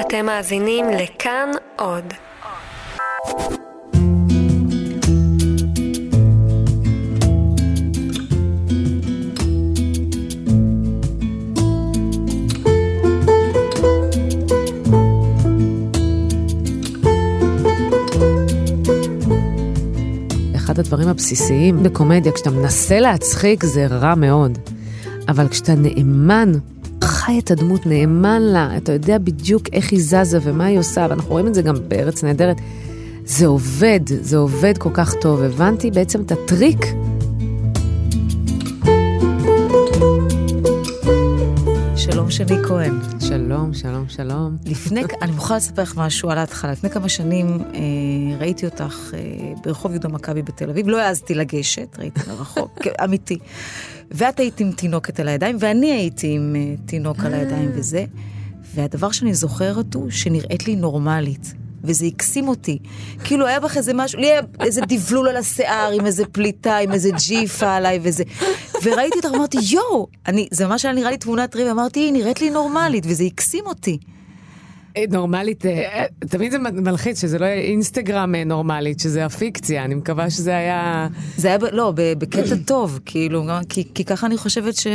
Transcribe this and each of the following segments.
אתם מאזינים לכאן עוד. אחד הדברים הבסיסיים בקומדיה, כשאתה מנסה להצחיק זה רע מאוד. אבל כשאתה נאמן, חי את הדמות, נאמן לה, אתה יודע בדיוק איך היא זזה ומה היא עושה, ואנחנו רואים את זה גם בארץ נהדרת. זה עובד, זה עובד כל כך טוב. הבנתי בעצם את הטריק שלום שני כהן. שלום, שלום, שלום. לפני, אני מוכרחה לספר לך משהו על ההתחלה. לפני כמה שנים אה, ראיתי אותך אה, ברחוב יהודה מכבי בתל אביב, לא העזתי לגשת, ראיתי מרחוק, אמיתי. ואת היית עם תינוקת על הידיים, ואני הייתי עם אה, תינוק על הידיים וזה. והדבר שאני זוכרת הוא שנראית לי נורמלית. וזה הקסים אותי. כאילו היה בך איזה משהו, לי היה איזה דבלול על השיער עם איזה פליטה, עם איזה ג'יפה עליי וזה. וראיתי אותך, אמרתי, יואו, אני, זה ממש היה נראה לי תמונת ריב, אמרתי, היא נראית לי נורמלית, וזה הקסים אותי. אה, נורמלית, אה, תמיד זה מלחיץ שזה לא יהיה אינסטגרם אה, נורמלית, שזה הפיקציה, אני מקווה שזה היה... זה היה, לא, בקטע טוב, כאילו, כי, כי ככה אני חושבת ש...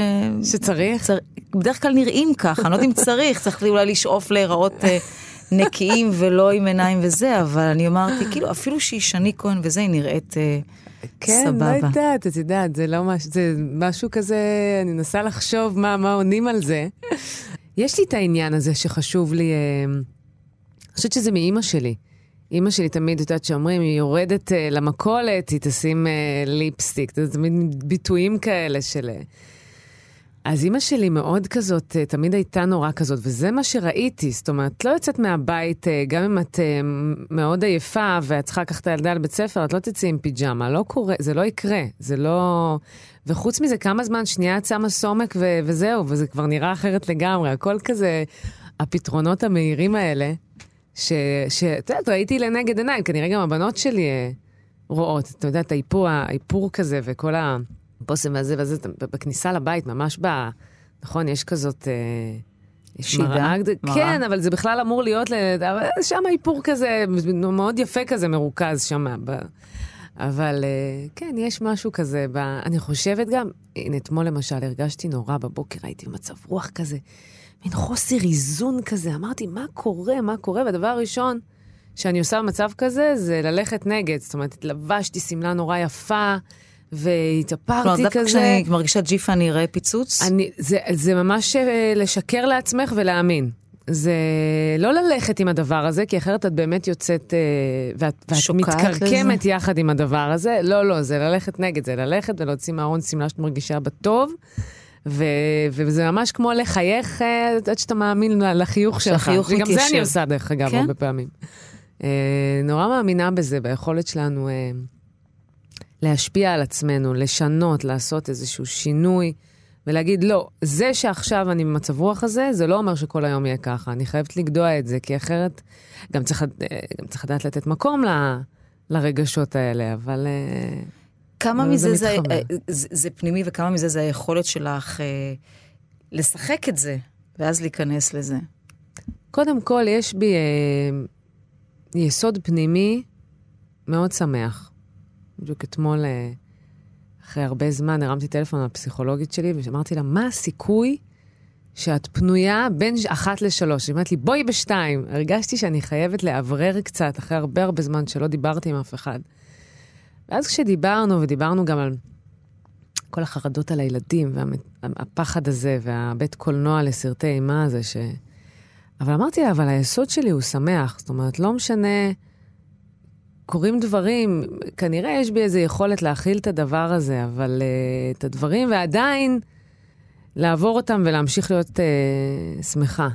שצריך? צר... בדרך כלל נראים ככה, אני לא יודעת אם צריך, צריך אולי לשאוף להיראות אה, נקיים ולא עם עיניים וזה, אבל אני אמרתי, כאילו, אפילו שהיא שני כהן וזה, היא נראית אה, כן, סבבה. לא יודעת, את יודעת, זה לא משהו, זה משהו כזה, אני מנסה לחשוב מה, מה עונים על זה. יש לי את העניין הזה שחשוב לי, אה, אני חושבת שזה מאימא שלי. אימא שלי תמיד, את יודעת, שאומרים, היא יורדת אה, למכולת, היא תשים אה, ליפסטיק, זה תמיד ביטויים כאלה של... אז אימא שלי מאוד כזאת, אה, תמיד הייתה נורא כזאת, וזה מה שראיתי. זאת אומרת, לא יוצאת מהבית, אה, גם אם את אה, מאוד עייפה ואת צריכה לקחת את הילדה לבית ספר, את לא תצאי עם פיג'מה, לא קורה, זה לא יקרה, זה לא... וחוץ מזה, כמה זמן, שנייה את שמה סומק ו- וזהו, וזה כבר נראה אחרת לגמרי. הכל כזה, הפתרונות המהירים האלה, ש... ש- את יודעת, ראיתי לנגד עיניים, כנראה גם הבנות שלי רואות, אתה יודע, את האיפור, האיפור כזה וכל הבושם והזה וזה, בכניסה לבית, ממש ב... נכון, יש כזאת... אה, יש שידה? מראה? כן, אבל זה בכלל אמור להיות, שם איפור כזה, מאוד יפה כזה, מרוכז שם. ב... אבל אה, כן, יש משהו כזה, ב... אני חושבת גם, הנה, אתמול למשל הרגשתי נורא בבוקר, הייתי במצב רוח כזה, מין חוסר איזון כזה, אמרתי, מה קורה, מה קורה? והדבר הראשון שאני עושה במצב כזה, זה ללכת נגד. זאת אומרת, התלבשתי שמלה נורא יפה, כלומר, והתאפרתי דווקא כזה. כשאני מרגישה ג'יפה אני אראה פיצוץ? אני, זה, זה ממש אה, לשקר לעצמך ולהאמין. זה לא ללכת עם הדבר הזה, כי אחרת את באמת יוצאת, אה, ואת, ואת מתקרקמת לזה? יחד עם הדבר הזה. לא, לא, זה ללכת נגד, זה ללכת ולהוציא מהארון שמלה שאת מרגישה בטוב. ו, וזה ממש כמו לחייך אה, עד שאתה מאמין לחיוך שלך. שהחיוך וגם זה מתיישב. אני עושה, דרך אגב, כן? הרבה פעמים. נורא מאמינה בזה, ביכולת שלנו להשפיע על עצמנו, לשנות, לעשות איזשהו שינוי, ולהגיד, לא, זה שעכשיו אני במצב רוח הזה, זה לא אומר שכל היום יהיה ככה. אני חייבת לגדוע את זה, כי אחרת גם צריך, אה, גם צריך לדעת לתת מקום ל, לרגשות האלה, אבל... אה, כמה אבל זה מזה זה, מתחבר. אה, זה, זה פנימי וכמה מזה זה היכולת שלך אה, לשחק את זה, ואז להיכנס לזה. קודם כל, יש בי אה, יסוד פנימי מאוד שמח. בדיוק אתמול, אה, אחרי הרבה זמן, הרמתי טלפון לפסיכולוגית שלי, ואמרתי לה, מה הסיכוי שאת פנויה בין אחת לשלוש? היא אומרת לי, בואי בשתיים. הרגשתי שאני חייבת לאוורר קצת, אחרי הרבה הרבה זמן שלא דיברתי עם אף אחד. ואז כשדיברנו, ודיברנו גם על כל החרדות על הילדים, והפחד הזה, והבית קולנוע לסרטי אימה הזה, ש... אבל אמרתי לה, אבל היסוד שלי הוא שמח. זאת אומרת, לא משנה, קורים דברים, כנראה יש בי איזו יכולת להכיל את הדבר הזה, אבל uh, את הדברים, ועדיין לעבור אותם ולהמשיך להיות uh, שמחה.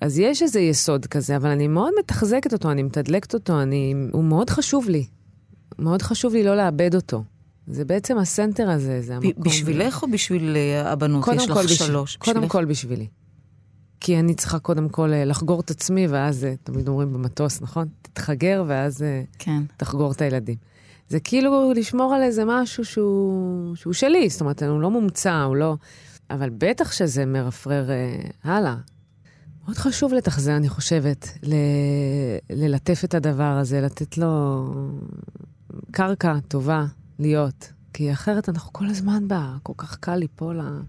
אז יש איזה יסוד כזה, אבל אני מאוד מתחזקת אותו, אני מתדלקת אותו, אני, הוא מאוד חשוב לי. מאוד חשוב לי לא לאבד אותו. זה בעצם הסנטר הזה, זה המקום. בשבילך או בשביל אה, הבנות? יש לך בשביל- שלוש. קודם בשבילך? כל בשבילי. כי אני צריכה קודם כל אה, לחגור את עצמי, ואז, אה, תמיד אומרים במטוס, נכון? תתחגר, ואז אה, כן. תחגור את הילדים. זה כאילו לשמור על איזה משהו שהוא, שהוא שלי, זאת אומרת, הוא לא מומצא, הוא לא... אבל בטח שזה מרפרר אה, הלאה. מאוד חשוב לתחזר, אני חושבת, ל... ללטף את הדבר הזה, לתת לו קרקע טובה להיות. כי אחרת אנחנו כל הזמן בה, כל כך קל ליפול ל...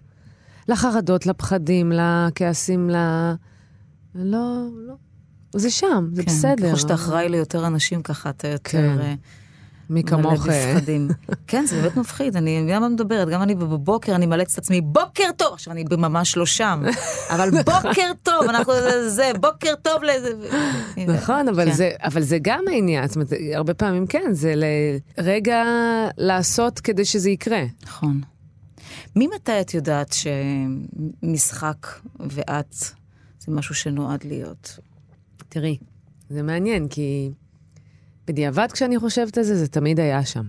לחרדות, לפחדים, לכעסים, ל... לא, לא. זה שם, זה כן, בסדר. ככל שאתה אחראי ליותר אנשים, ככה אתה יותר... כן. אה, מי כמוך... אה. כן, זה באמת מפחיד, אני מבינה מה מדברת, גם אני בבוקר, אני מאלצת את עצמי, בוקר טוב! עכשיו, אני ממש לא שם, אבל בוקר טוב, אנחנו זה, זה, בוקר טוב לזה. נכון, אבל, כן. זה, אבל זה גם העניין, זאת אומרת, הרבה פעמים כן, זה לרגע לעשות כדי שזה יקרה. נכון. ממתי את יודעת שמשחק ואת זה משהו שנועד להיות? תראי, זה מעניין, כי בדיעבד כשאני חושבת על זה, זה תמיד היה שם.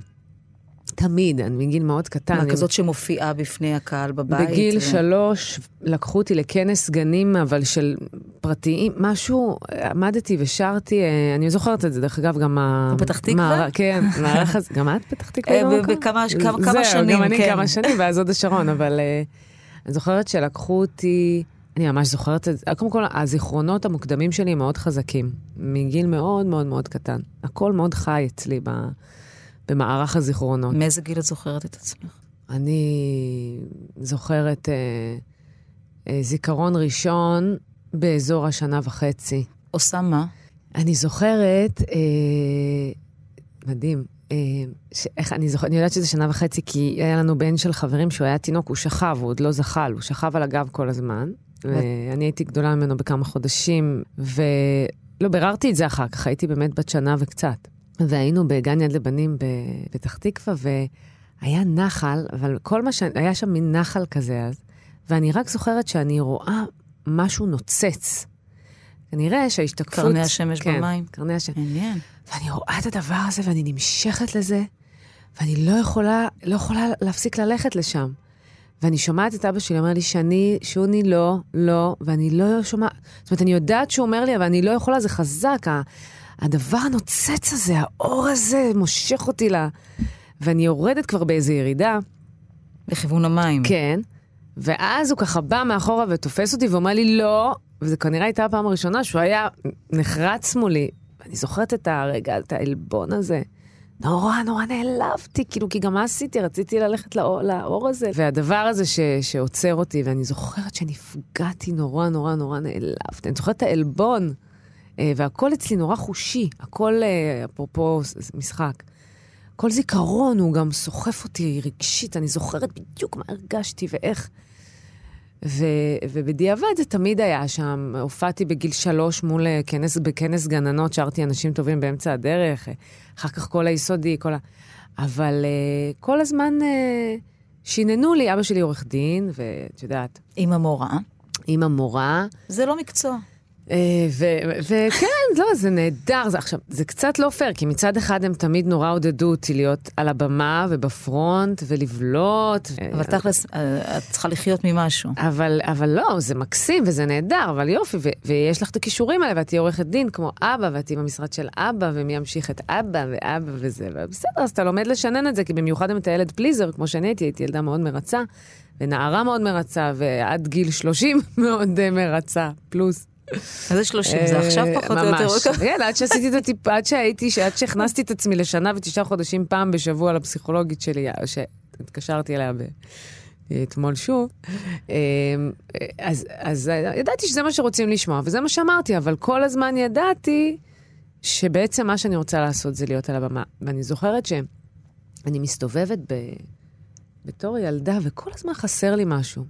תמיד, אני מגיל מאוד קטן. מה, אני- כזאת שמופיעה בפני הקהל בבית? בגיל ו- שלוש לקחו אותי לכנס גנים, אבל של פרטיים, משהו, עמדתי ושרתי, אה, אני זוכרת את זה, דרך אגב, גם ה... בפתח תקווה? כן, מערך הזה, גם את פתח תקווה? אה, בכמה- כמה- כמה זהו, שנים, גם אני כן. כמה שנים, ואז הוד השרון, אבל אה, אני זוכרת שלקחו אותי, אני ממש זוכרת את זה, קודם כל, הזיכרונות המוקדמים שלי מאוד חזקים, מגיל מאוד מאוד מאוד קטן. הכל מאוד חי אצלי ב... במערך הזיכרונות. מאיזה גיל את זוכרת את עצמך? אני זוכרת אה, אה, זיכרון ראשון באזור השנה וחצי. עושה מה? אני זוכרת, אה, מדהים, אה, ש- איך אני זוכרת, אני יודעת שזה שנה וחצי, כי היה לנו בן של חברים שהוא היה תינוק, הוא שכב, הוא עוד לא זחל, הוא שכב על הגב כל הזמן. ואני הייתי גדולה ממנו בכמה חודשים, ולא, ביררתי את זה אחר כך, הייתי באמת בת שנה וקצת. והיינו בגן יד לבנים בפתח תקווה, והיה נחל, אבל כל מה ש... היה שם מין נחל כזה אז, ואני רק זוכרת שאני רואה משהו נוצץ. כנראה שההשתקפות... קרני השמש כן, במים. קרני השמש. מעניין. ואני רואה את הדבר הזה ואני נמשכת לזה, ואני לא יכולה, לא יכולה להפסיק ללכת לשם. ואני שומעת את אבא שלי אומר לי שאני, שוני, לא, לא, ואני לא שומעת, זאת אומרת, אני יודעת שהוא אומר לי, אבל אני לא יכולה, זה חזק, הדבר הנוצץ הזה, האור הזה, מושך אותי ל... ואני יורדת כבר באיזו ירידה, לכיוון המים. כן, ואז הוא ככה בא מאחורה ותופס אותי ואומר לי לא, וזו כנראה הייתה הפעם הראשונה שהוא היה נחרץ מולי. אני זוכרת את הרגע, את העלבון הזה. נורא נורא נעלבתי, כאילו, כי גם מה עשיתי? רציתי ללכת לאור, לאור הזה. והדבר הזה ש, שעוצר אותי, ואני זוכרת שנפגעתי נורא נורא נורא נעלבתי. אני זוכרת את העלבון, אה, והכל אצלי נורא חושי, הכל, אה, אפרופו משחק. כל זיכרון הוא גם סוחף אותי רגשית, אני זוכרת בדיוק מה הרגשתי ואיך. ו, ובדיעבד זה תמיד היה שם. הופעתי בגיל שלוש מול אה, כנס, בכנס גננות, שרתי אנשים טובים באמצע הדרך, אה, אחר כך כל היסודי, כל ה... אבל uh, כל הזמן uh, שיננו לי, אבא שלי עורך דין, ואת יודעת, עם המורה. אימא מורה. זה לא מקצוע. אה, וכן, לא, זה נהדר. זה, עכשיו, זה קצת לא פייר, כי מצד אחד הם תמיד נורא עודדו אותי להיות על הבמה ובפרונט ולבלוט. אבל תכלס, אה, את צריכה לחיות ממשהו. אבל, אבל לא, זה מקסים וזה נהדר, אבל יופי, ו- ויש לך את הכישורים האלה, ואת תהיי עורכת דין כמו אבא, ואת תהיי במשרד של אבא, ומי ימשיך את אבא ואבא וזה, ובסדר, אז אתה לומד לשנן את זה, כי במיוחד אם אתה ילד פליזר, כמו שאני הייתי, הייתי ילדה מאוד מרצה, ונערה מאוד מרצה, ועד גיל 30 מאוד מרצה, פלוס. איזה 30, זה עכשיו אה, פחות או יותר. ממש. כן, עד שעשיתי את הטיפ... עד שהייתי, עד שהכנסתי את עצמי לשנה ותשעה חודשים פעם בשבוע לפסיכולוגית שלי, שהתקשרתי אליה ב... אתמול שוב, אה, אז, אז ידעתי שזה מה שרוצים לשמוע, וזה מה שאמרתי, אבל כל הזמן ידעתי שבעצם מה שאני רוצה לעשות זה להיות על הבמה. ואני זוכרת שאני מסתובבת ב... בתור ילדה, וכל הזמן חסר לי משהו.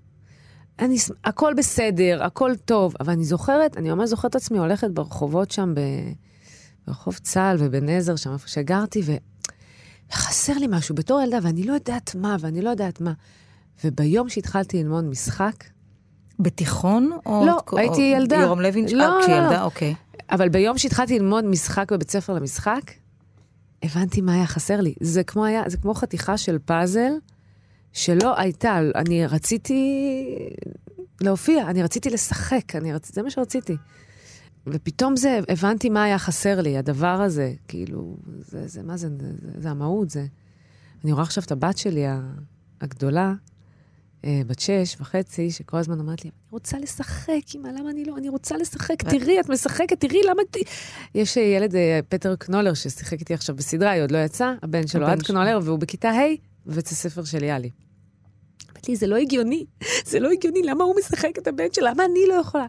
אני, הכל בסדר, הכל טוב, אבל אני זוכרת, אני ממש זוכרת את עצמי הולכת ברחובות שם, ב, ברחוב צה"ל ובנזר, שם איפה שגרתי, ו, וחסר לי משהו בתור ילדה, ואני לא יודעת מה, ואני לא יודעת מה. וביום שהתחלתי ללמוד משחק, בתיכון? או לא, או- הייתי ילדה. יורם לוין? לא, אה, לא, כשילדה, לא. אוקיי. אבל ביום שהתחלתי ללמוד משחק בבית ספר למשחק, הבנתי מה היה חסר לי. זה כמו, היה, זה כמו חתיכה של פאזל שלא הייתה. אני רציתי להופיע, אני רציתי לשחק, אני רצ... זה מה שרציתי. ופתאום זה, הבנתי מה היה חסר לי, הדבר הזה, כאילו, זה, זה מה זה, זה, זה המהות, זה. אני רואה עכשיו את הבת שלי הגדולה, אה, בת שש וחצי, שכל הזמן אמרת לי, אני רוצה לשחק, אמא, למה אני לא? אני רוצה לשחק, תראי, את משחקת, תראי, למה... ת... יש אה, ילד, אה, פטר קנולר, ששיחק איתי עכשיו בסדרה, היא עוד לא יצאה, הבן שלו, עד. קנולר, והוא בכיתה ה' בבית הספר של יאלי. אמרתי לי, זה לא הגיוני, זה לא הגיוני, למה הוא משחק את הבן שלה? למה אני לא יכולה?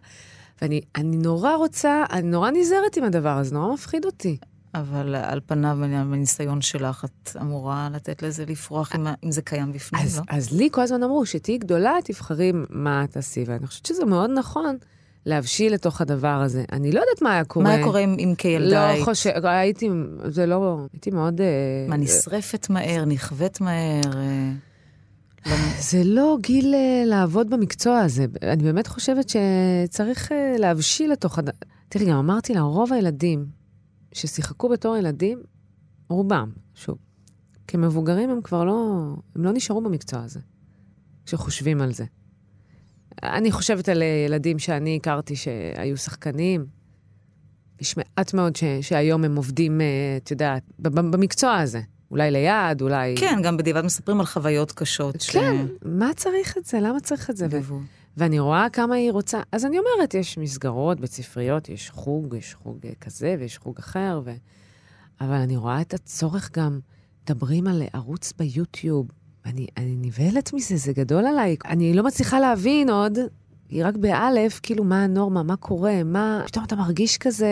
ואני אני נורא רוצה, אני נורא נזהרת עם הדבר הזה, נורא מפחיד אותי. אבל על פניו, בניסיון שלך, את אמורה לתת לזה לפרוח אם, אם זה קיים בפנים, אז, לא? אז לי כל הזמן אמרו, שתהיי גדולה, תבחרי מה תעשי, ואני חושבת שזה מאוד נכון להבשיל לתוך הדבר הזה. אני לא יודעת מה היה קורה. מה היה קורה אם, אם כילדה לא היית? חושב, הייתי, זה לא, הייתי מאוד... אה, מה, נשרפת מהר, נכווית מהר? אה, לא- זה לא גיל אה, לעבוד במקצוע הזה. אני באמת חושבת שצריך אה, להבשיל לתוך... הד... תראי, גם אמרתי לה, רוב הילדים ששיחקו בתור ילדים, רובם, שוב, כמבוגרים הם כבר לא... הם לא נשארו במקצוע הזה, כשחושבים על זה. אני חושבת על אה, ילדים שאני הכרתי שהיו שחקנים. יש מעט מאוד ש... שהיום הם עובדים, אה, את יודעת, במקצוע הזה. אולי ליד, אולי... כן, גם בדיעבד מספרים על חוויות קשות. ש- כן, מה צריך את זה? למה צריך את זה? ו-. ואני רואה כמה היא רוצה. אז אני אומרת, יש מסגרות, בית ספריות, יש חוג, יש חוג אה, כזה ויש חוג אחר, ו... אבל אני רואה את הצורך גם, מדברים על ערוץ ביוטיוב. אני, אני נבהלת מזה, זה גדול עליי. אני לא מצליחה להבין עוד, היא רק באלף, כאילו, מה הנורמה, מה קורה, מה... פתאום אתה מרגיש כזה,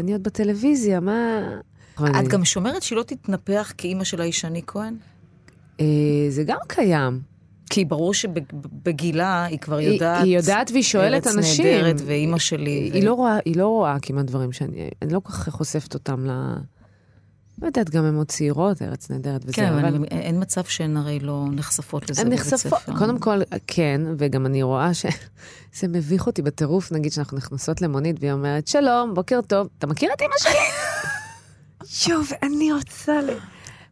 אני עוד בטלוויזיה, מה... את גם שומרת שהיא לא תתנפח כאימא של הישני כהן? אה, זה גם קיים. כי ברור שבגילה היא כבר היא- יודעת... היא יודעת והיא שואלת ארץ אנשים. נהדרת ואימא שלי. היא, ו- לא רואה, היא לא רואה כמעט דברים שאני... אני לא כל כך חושפת אותם ל... לא יודעת, גם הן עוד צעירות, ארץ נהדרת וזה, כן, אבל אבל... אני- אין מצב שהן הרי לא נחשפות לזה בבית ספר. קודם כל, כן, וגם אני רואה שזה מביך אותי בטירוף, נגיד שאנחנו נכנסות למונית והיא אומרת, שלום, בוקר טוב, אתה מכיר את אמא שלי? יואו, ואני רוצה ל...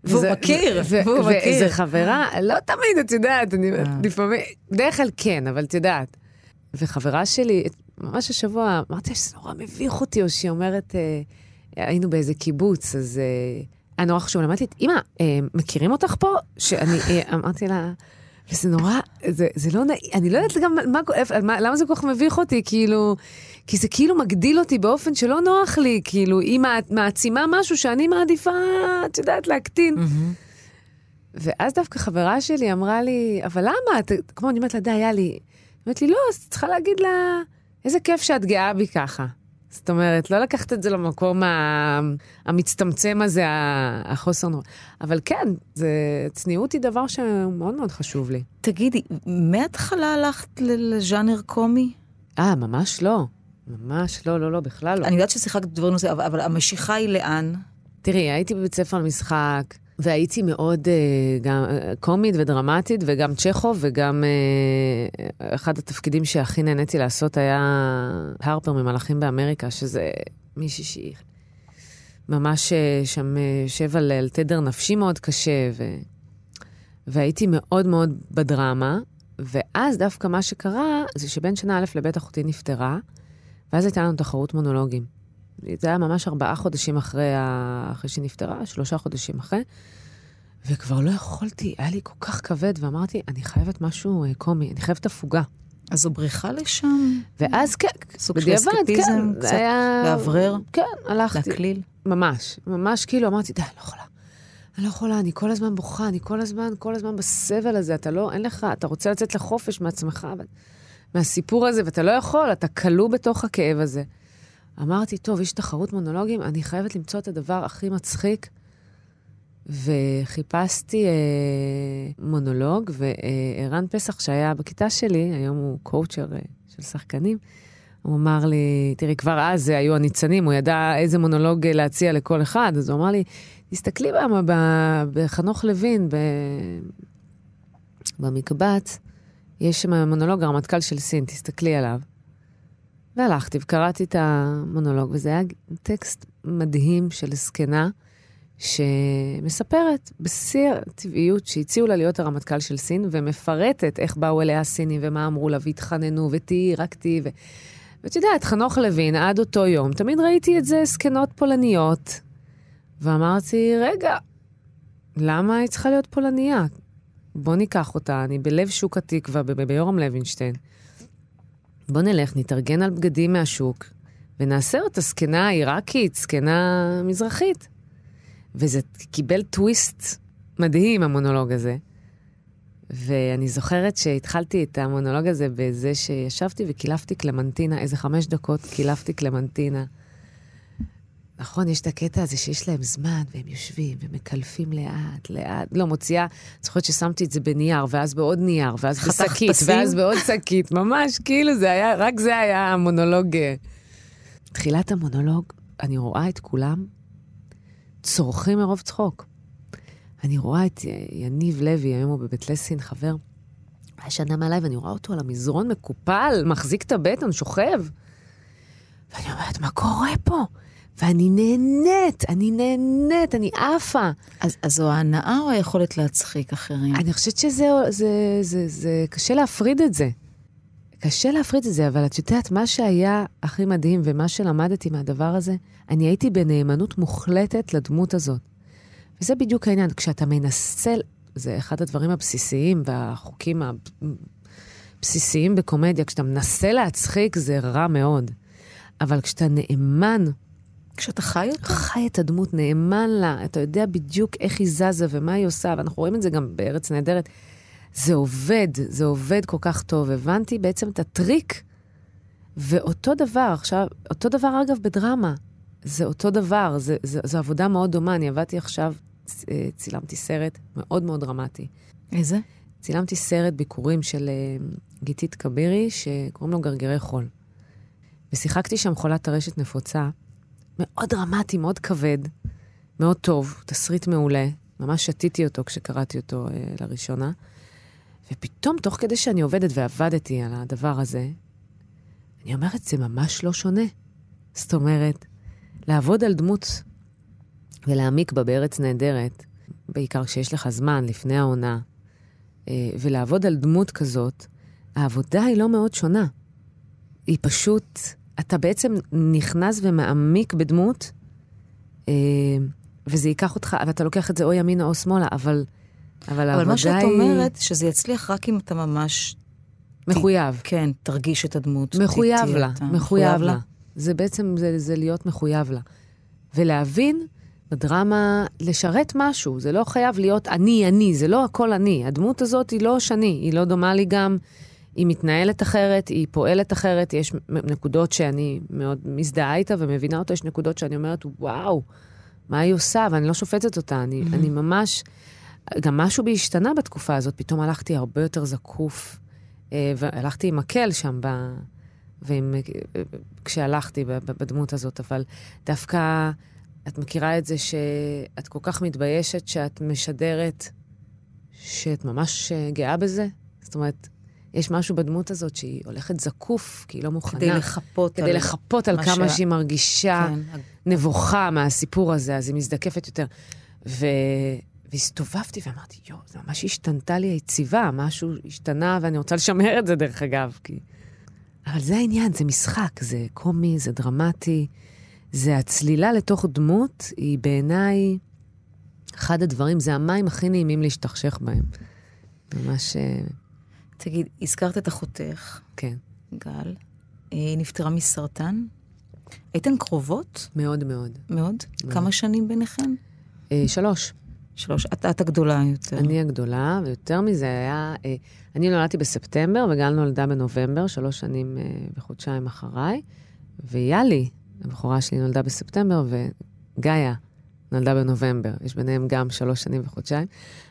והוא מכיר, והוא ו- מכיר. ואיזה חברה, לא תמיד, את יודעת, אני אה. לפעמים, בדרך כלל כן, אבל את יודעת. וחברה שלי, ממש השבוע, אמרתי לה שזה נורא מביך אותי, או שהיא אומרת, אה, היינו באיזה קיבוץ, אז אה, היה נורא חשוב, אמרתי, אמא, אה, מכירים אותך פה? שאני, אה, אמרתי לה, וזה נורא, זה, זה לא נעים, אני לא יודעת גם מה, איפה- מה, למה זה כל כך מביך אותי, כאילו, כי זה כאילו מגדיל אותי באופן שלא נוח לי, כאילו, היא מע- מעצימה משהו שאני מעדיפה, את יודעת, להקטין. מהמם. ואז דווקא חברה שלי אמרה לי, אבל למה? את, כמו אני אומרת לה, די, היה לי. היא אומרת לי, לא, אז צריכה להגיד לה, איזה כיף שאת גאה בי ככה. זאת אומרת, לא לקחת את זה למקום המצטמצם הזה, החוסר נורא. אבל כן, זה, צניעות היא דבר שמאוד מאוד חשוב לי. תגידי, מההתחלה הלכת לז'אנר קומי? אה, ממש לא. ממש לא, לא, לא, בכלל לא. אני יודעת ששיחקת דברים אבל, אבל המשיכה היא לאן? תראי, הייתי בבית ספר למשחק, והייתי מאוד אה, גם אה, קומית ודרמטית, וגם צ'כוב, וגם אה, אחד התפקידים שהכי נהניתי לעשות היה הרפר ממלאכים באמריקה, שזה מישהי שהיא ממש שם יושב על, על תדר נפשי מאוד קשה, ו... והייתי מאוד מאוד בדרמה, ואז דווקא מה שקרה, זה שבין שנה א' לבית אחותי נפטרה, ואז הייתה לנו תחרות מונולוגים. זה היה ממש ארבעה חודשים אחרי, ה... אחרי שהיא נפטרה, שלושה חודשים אחרי, וכבר לא יכולתי, היה לי כל כך כבד, ואמרתי, אני חייבת משהו אה, קומי, אני חייבת הפוגה. אז זו בריחה לשם? ואז כן, סוג של בדיעבד, אסקפיזם, כן, קצת היה... לאוורר? כן, הלכתי. להקליל? ממש, ממש כאילו אמרתי, די, לא יכולה. אני לא יכולה, אני כל הזמן בוכה, אני כל הזמן, כל הזמן בסבל הזה, אתה לא, אין לך, אתה רוצה לצאת לחופש מעצמך, אבל, מהסיפור הזה, ואתה לא יכול, אתה כלוא בתוך הכאב הזה. אמרתי, טוב, יש תחרות מונולוגים, אני חייבת למצוא את הדבר הכי מצחיק. וחיפשתי אה, מונולוג, וערן פסח, שהיה בכיתה שלי, היום הוא קואוצ'ר אה, של שחקנים, הוא אמר לי, תראי, כבר אז היו הניצנים, הוא ידע איזה מונולוג אה, להציע לכל אחד, אז הוא אמר לי, תסתכלי בחנוך לוין, ב- במקבץ, יש שם מונולוג הרמטכ"ל של סין, תסתכלי עליו. והלכתי וקראתי את המונולוג, וזה היה טקסט מדהים של זקנה, שמספרת בשיא הטבעיות שהציעו לה להיות הרמטכ"ל של סין, ומפרטת איך באו אליה הסינים ומה אמרו לה, והתחננו, ותהיי, רק תהיי. ו... ואת יודעת, חנוך לוין, עד אותו יום, תמיד ראיתי את זה זקנות פולניות. ואמרתי, רגע, למה היא צריכה להיות פולניה? בוא ניקח אותה, אני בלב שוק התקווה, ביורם לוינשטיין. בוא נלך, נתארגן על בגדים מהשוק, ונעשה אותה זקנה עיראקית, זקנה מזרחית. וזה קיבל טוויסט מדהים, המונולוג הזה. ואני זוכרת שהתחלתי את המונולוג הזה בזה שישבתי וקילפתי קלמנטינה, איזה חמש דקות קילפתי קלמנטינה. נכון, יש את הקטע הזה שיש להם זמן, והם יושבים ומקלפים לאט, לאט. לא, מוציאה, זוכרת ששמתי את זה בנייר, ואז בעוד נייר, ואז בשקית, פסים? ואז בעוד שקית, ממש, כאילו זה היה, רק זה היה המונולוג. אה. תחילת המונולוג, אני רואה את כולם צורכים מרוב צחוק. אני רואה את יניב לוי, היום הוא בבית לסין, חבר, היה שנה מעליי, ואני רואה אותו על המזרון מקופל, מחזיק את הבטן, שוכב. ואני אומרת, מה קורה פה? ואני נהנית, אני נהנית, אני עפה. אז, אז זו ההנאה או היכולת להצחיק אחרים? אני חושבת שזה זה, זה, זה, קשה להפריד את זה. קשה להפריד את זה, אבל את יודעת, מה שהיה הכי מדהים ומה שלמדתי מהדבר הזה, אני הייתי בנאמנות מוחלטת לדמות הזאת. וזה בדיוק העניין, כשאתה מנסה, זה אחד הדברים הבסיסיים והחוקים הבסיסיים בקומדיה, כשאתה מנסה להצחיק זה רע מאוד. אבל כשאתה נאמן כשאתה חי אותה? חי את הדמות, נאמן לה, אתה יודע בדיוק איך היא זזה ומה היא עושה, ואנחנו רואים את זה גם בארץ נהדרת. זה עובד, זה עובד כל כך טוב. הבנתי בעצם את הטריק, ואותו דבר, עכשיו, אותו דבר אגב בדרמה. זה אותו דבר, זה, זה, זו עבודה מאוד דומה. אני עבדתי עכשיו, אה, צילמתי סרט מאוד מאוד דרמטי. איזה? צילמתי סרט ביקורים של אה, גיתית כבירי, שקוראים לו גרגירי חול. ושיחקתי שם חולת טרשת נפוצה, מאוד דרמטי, מאוד כבד, מאוד טוב, תסריט מעולה. ממש שתיתי אותו כשקראתי אותו אה, לראשונה. ופתאום, תוך כדי שאני עובדת ועבדתי על הדבר הזה, אני אומרת, זה ממש לא שונה. זאת אומרת, לעבוד על דמות ולהעמיק בה בארץ נהדרת, בעיקר כשיש לך זמן לפני העונה, אה, ולעבוד על דמות כזאת, העבודה היא לא מאוד שונה. היא פשוט, אתה בעצם נכנס ומעמיק בדמות, אה, וזה ייקח אותך, ואתה לוקח את זה או ימינה או שמאלה, אבל, אבל אבל העבודה מה שאת היא... אומרת, שזה יצליח רק אם אתה ממש, מחויב. כן, תרגיש את הדמות. מחויב תהיה לה, אתה מחויב לה. זה בעצם, זה, זה להיות מחויב לה. ולהבין בדרמה, לשרת משהו, זה לא חייב להיות אני, אני, זה לא הכל אני. הדמות הזאת היא לא שני, היא לא דומה לי גם, היא מתנהלת אחרת, היא פועלת אחרת, יש נקודות שאני מאוד מזדהה איתה ומבינה אותה, יש נקודות שאני אומרת, וואו, מה היא עושה? ואני לא שופטת אותה, אני, Mm-hmm. אני ממש... גם משהו בי השתנה בתקופה הזאת, פתאום הלכתי הרבה יותר זקוף, אה, והלכתי עם מקל שם, ב... ועם... אה, כשהלכתי בדמות הזאת, אבל דווקא את מכירה את זה שאת כל כך מתביישת שאת משדרת שאת ממש אה, גאה בזה? זאת אומרת, יש משהו בדמות הזאת שהיא הולכת זקוף, כי היא לא מוכנה. כדי לחפות כדי על... לחפות על מה כמה שה- שהיא מרגישה כן, נבוכה מהסיפור הזה, אז היא מזדקפת יותר. ו... והסתובבתי ואמרתי, יואו, זה ממש השתנתה לי היציבה, משהו השתנה, ואני רוצה לשמר את זה, דרך אגב. כי... אבל זה העניין, זה משחק, זה קומי, זה דרמטי. זה הצלילה לתוך דמות, היא בעיניי אחד הדברים, זה המים הכי נעימים להשתכשך בהם. ממש, אה, תגיד, הזכרת את אחותך, כן, גל, אה, היא נפטרה מסרטן. הייתן קרובות מאוד מאוד. מאוד? כמה שנים ביניכן? אה, שלוש. שלוש. את, את הגדולה יותר. אני הגדולה, ויותר מזה היה, אה, אני נולדתי בספטמבר וגל נולדה בנובמבר, שלוש שנים אה, וחודשיים אחריי, ויאלי, הבכורה שלי, נולדה בספטמבר, וגאיה נולדה בנובמבר. יש ביניהם גם שלוש שנים וחודשיים.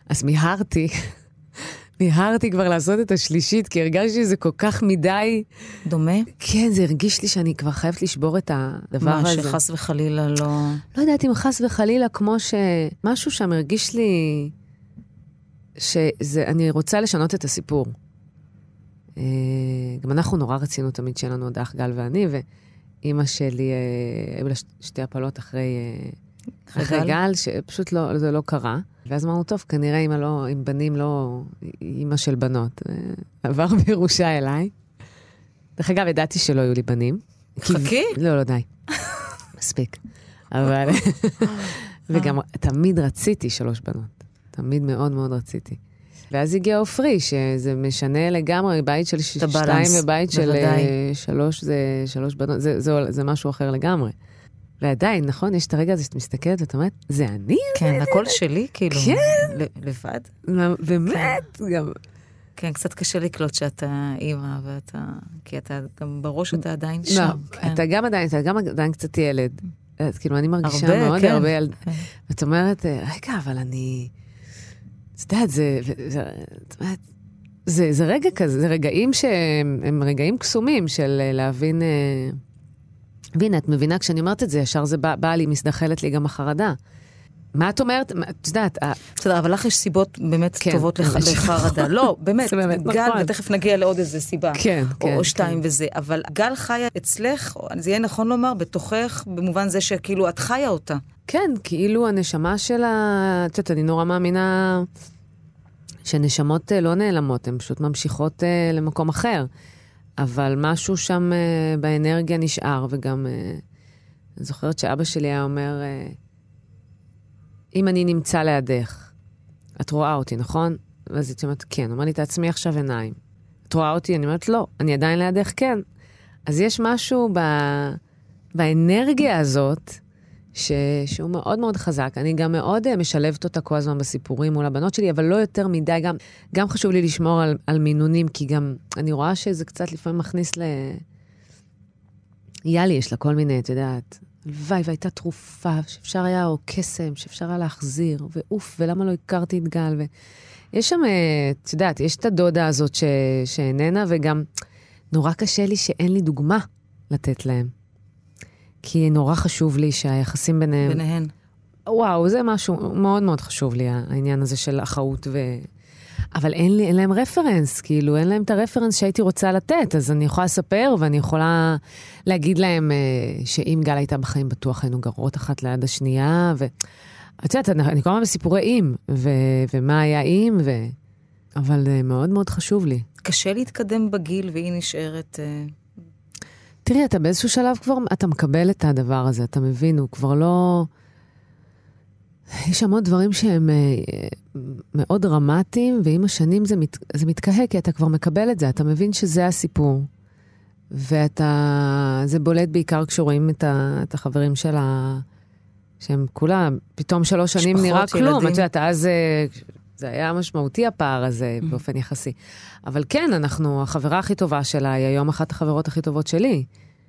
אז מיהרתי, מיהרתי כבר לעשות את השלישית, כי הרגשתי שזה כל כך מדי... דומה? כן, זה הרגיש לי שאני כבר חייבת לשבור את הדבר מה, הזה. שחס וחלילה לא... לא יודעת אם חס וחלילה, כמו שמשהו שם הרגיש לי שאני רוצה לשנות את הסיפור. אה, גם אנחנו נורא רצינו תמיד שיהיה לנו עוד אח גל ואני, ואימא שלי, אה, היו לה ש- שתי הפלות אחרי, אה, אחרי גל? שפשוט לא, זה לא קרה. ואז אמרנו, טוב, כנראה אימא לא, עם בנים לא, אימא של בנות. אה, עבר בירושה אליי. דרך אגב, ידעתי שלא יהיו לי בנים. כי- חכי. לא, לא, די. מספיק. אבל... וגם תמיד רציתי שלוש בנות. תמיד מאוד מאוד רציתי. ואז הגיע עופרי, שזה משנה לגמרי, בית של שתיים ובית של. אה, שלוש, זה שלוש בנות, זה, זה, זה משהו אחר לגמרי. ועדיין, נכון, יש את הרגע הזה שאת מסתכלת ואת אומרת, זה אני? כן, הכל שלי, כאילו. כן. לבד. באמת, גם... כן, קצת קשה לקלוט שאתה אימא, ואתה... כי אתה גם בראש אתה עדיין לא, שם. כן. אתה גם עדיין, אתה גם עדיין קצת ילד. אז כאילו, אני מרגישה הרבה, מאוד כן. הרבה ילד. כן. ואת אומרת, אה, רגע, אבל אני... את יודעת, זה... את אומרת, זה, זה רגע כזה, זה רגעים שהם הם רגעים קסומים של אה, להבין... והנה, את מבינה, כשאני אומרת את זה, ישר זה בא, בא לי, מזדחלת לי גם החרדה. מה את אומרת? את יודעת, בסדר, אבל לך יש סיבות באמת כן, טובות לח-. לחרדה. לא, באמת, באמת גל, נכון. ותכף נגיע לעוד איזה סיבה. כן, או, כן, או שתיים כן. וזה, אבל גל חיה אצלך, זה יהיה נכון לומר, בתוכך, במובן זה שכאילו את חיה אותה. כן, כאילו הנשמה של ה... את יודעת, אני נורא מאמינה שנשמות אה, לא נעלמות, הן פשוט ממשיכות אה, למקום אחר. אבל משהו שם אה, באנרגיה נשאר, וגם אה, אני זוכרת שאבא שלי היה אומר, אה, אם אני נמצא לידך, את רואה אותי, נכון? ואז הייתי אומרת, כן. אומר לי, תעצמי עכשיו עיניים. את רואה אותי? אני אומרת, לא. אני עדיין לידך, כן. אז יש משהו ב... באנרגיה הזאת, ש... שהוא מאוד מאוד חזק. אני גם מאוד אה, משלבת אותה כל הזמן בסיפורים מול הבנות שלי, אבל לא יותר מדי. גם, גם חשוב לי לשמור על, על מינונים, כי גם אני רואה שזה קצת לפעמים מכניס ל... יאלי, יש לה כל מיני, את יודעת, הלוואי והייתה תרופה, שאפשר היה, או קסם, שאפשר היה להחזיר, ואוף, ולמה לא הכרתי את גל, ויש שם, אה, את יודעת, יש את הדודה הזאת ש... שאיננה, וגם נורא קשה לי שאין לי דוגמה לתת להם. כי נורא חשוב לי שהיחסים ביניהם... ביניהן. וואו, זה משהו מאוד מאוד חשוב לי, העניין הזה של אחאות ו... אבל אין, לי, אין להם רפרנס, כאילו, אין להם את הרפרנס שהייתי רוצה לתת, אז אני יכולה לספר ואני יכולה להגיד להם אה, שאם גל הייתה בחיים בטוח היינו גרות אחת ליד השנייה, ו... את יודעת, אני, אני כל הזמן בסיפורי אם, ו... ומה היה אם, ו... אבל אה, מאוד מאוד חשוב לי. קשה להתקדם בגיל והיא נשארת... אה, תראי, אתה באיזשהו שלב כבר, אתה מקבל את הדבר הזה, אתה מבין, הוא כבר לא... יש המון דברים שהם אה, מאוד דרמטיים, ועם השנים זה, מת, זה מתקהה, כי אתה כבר מקבל את זה, אתה מבין שזה הסיפור. ואתה... זה בולט בעיקר כשרואים את, ה, את החברים של ה... שהם כולם, פתאום שלוש שנים נראה כלום. ילדים. את יודעת, אז אה, זה היה משמעותי הפער הזה Mm-hmm. באופן יחסי. אבל כן, אנחנו, החברה הכי טובה שלה היא היום אחת החברות הכי טובות שלי.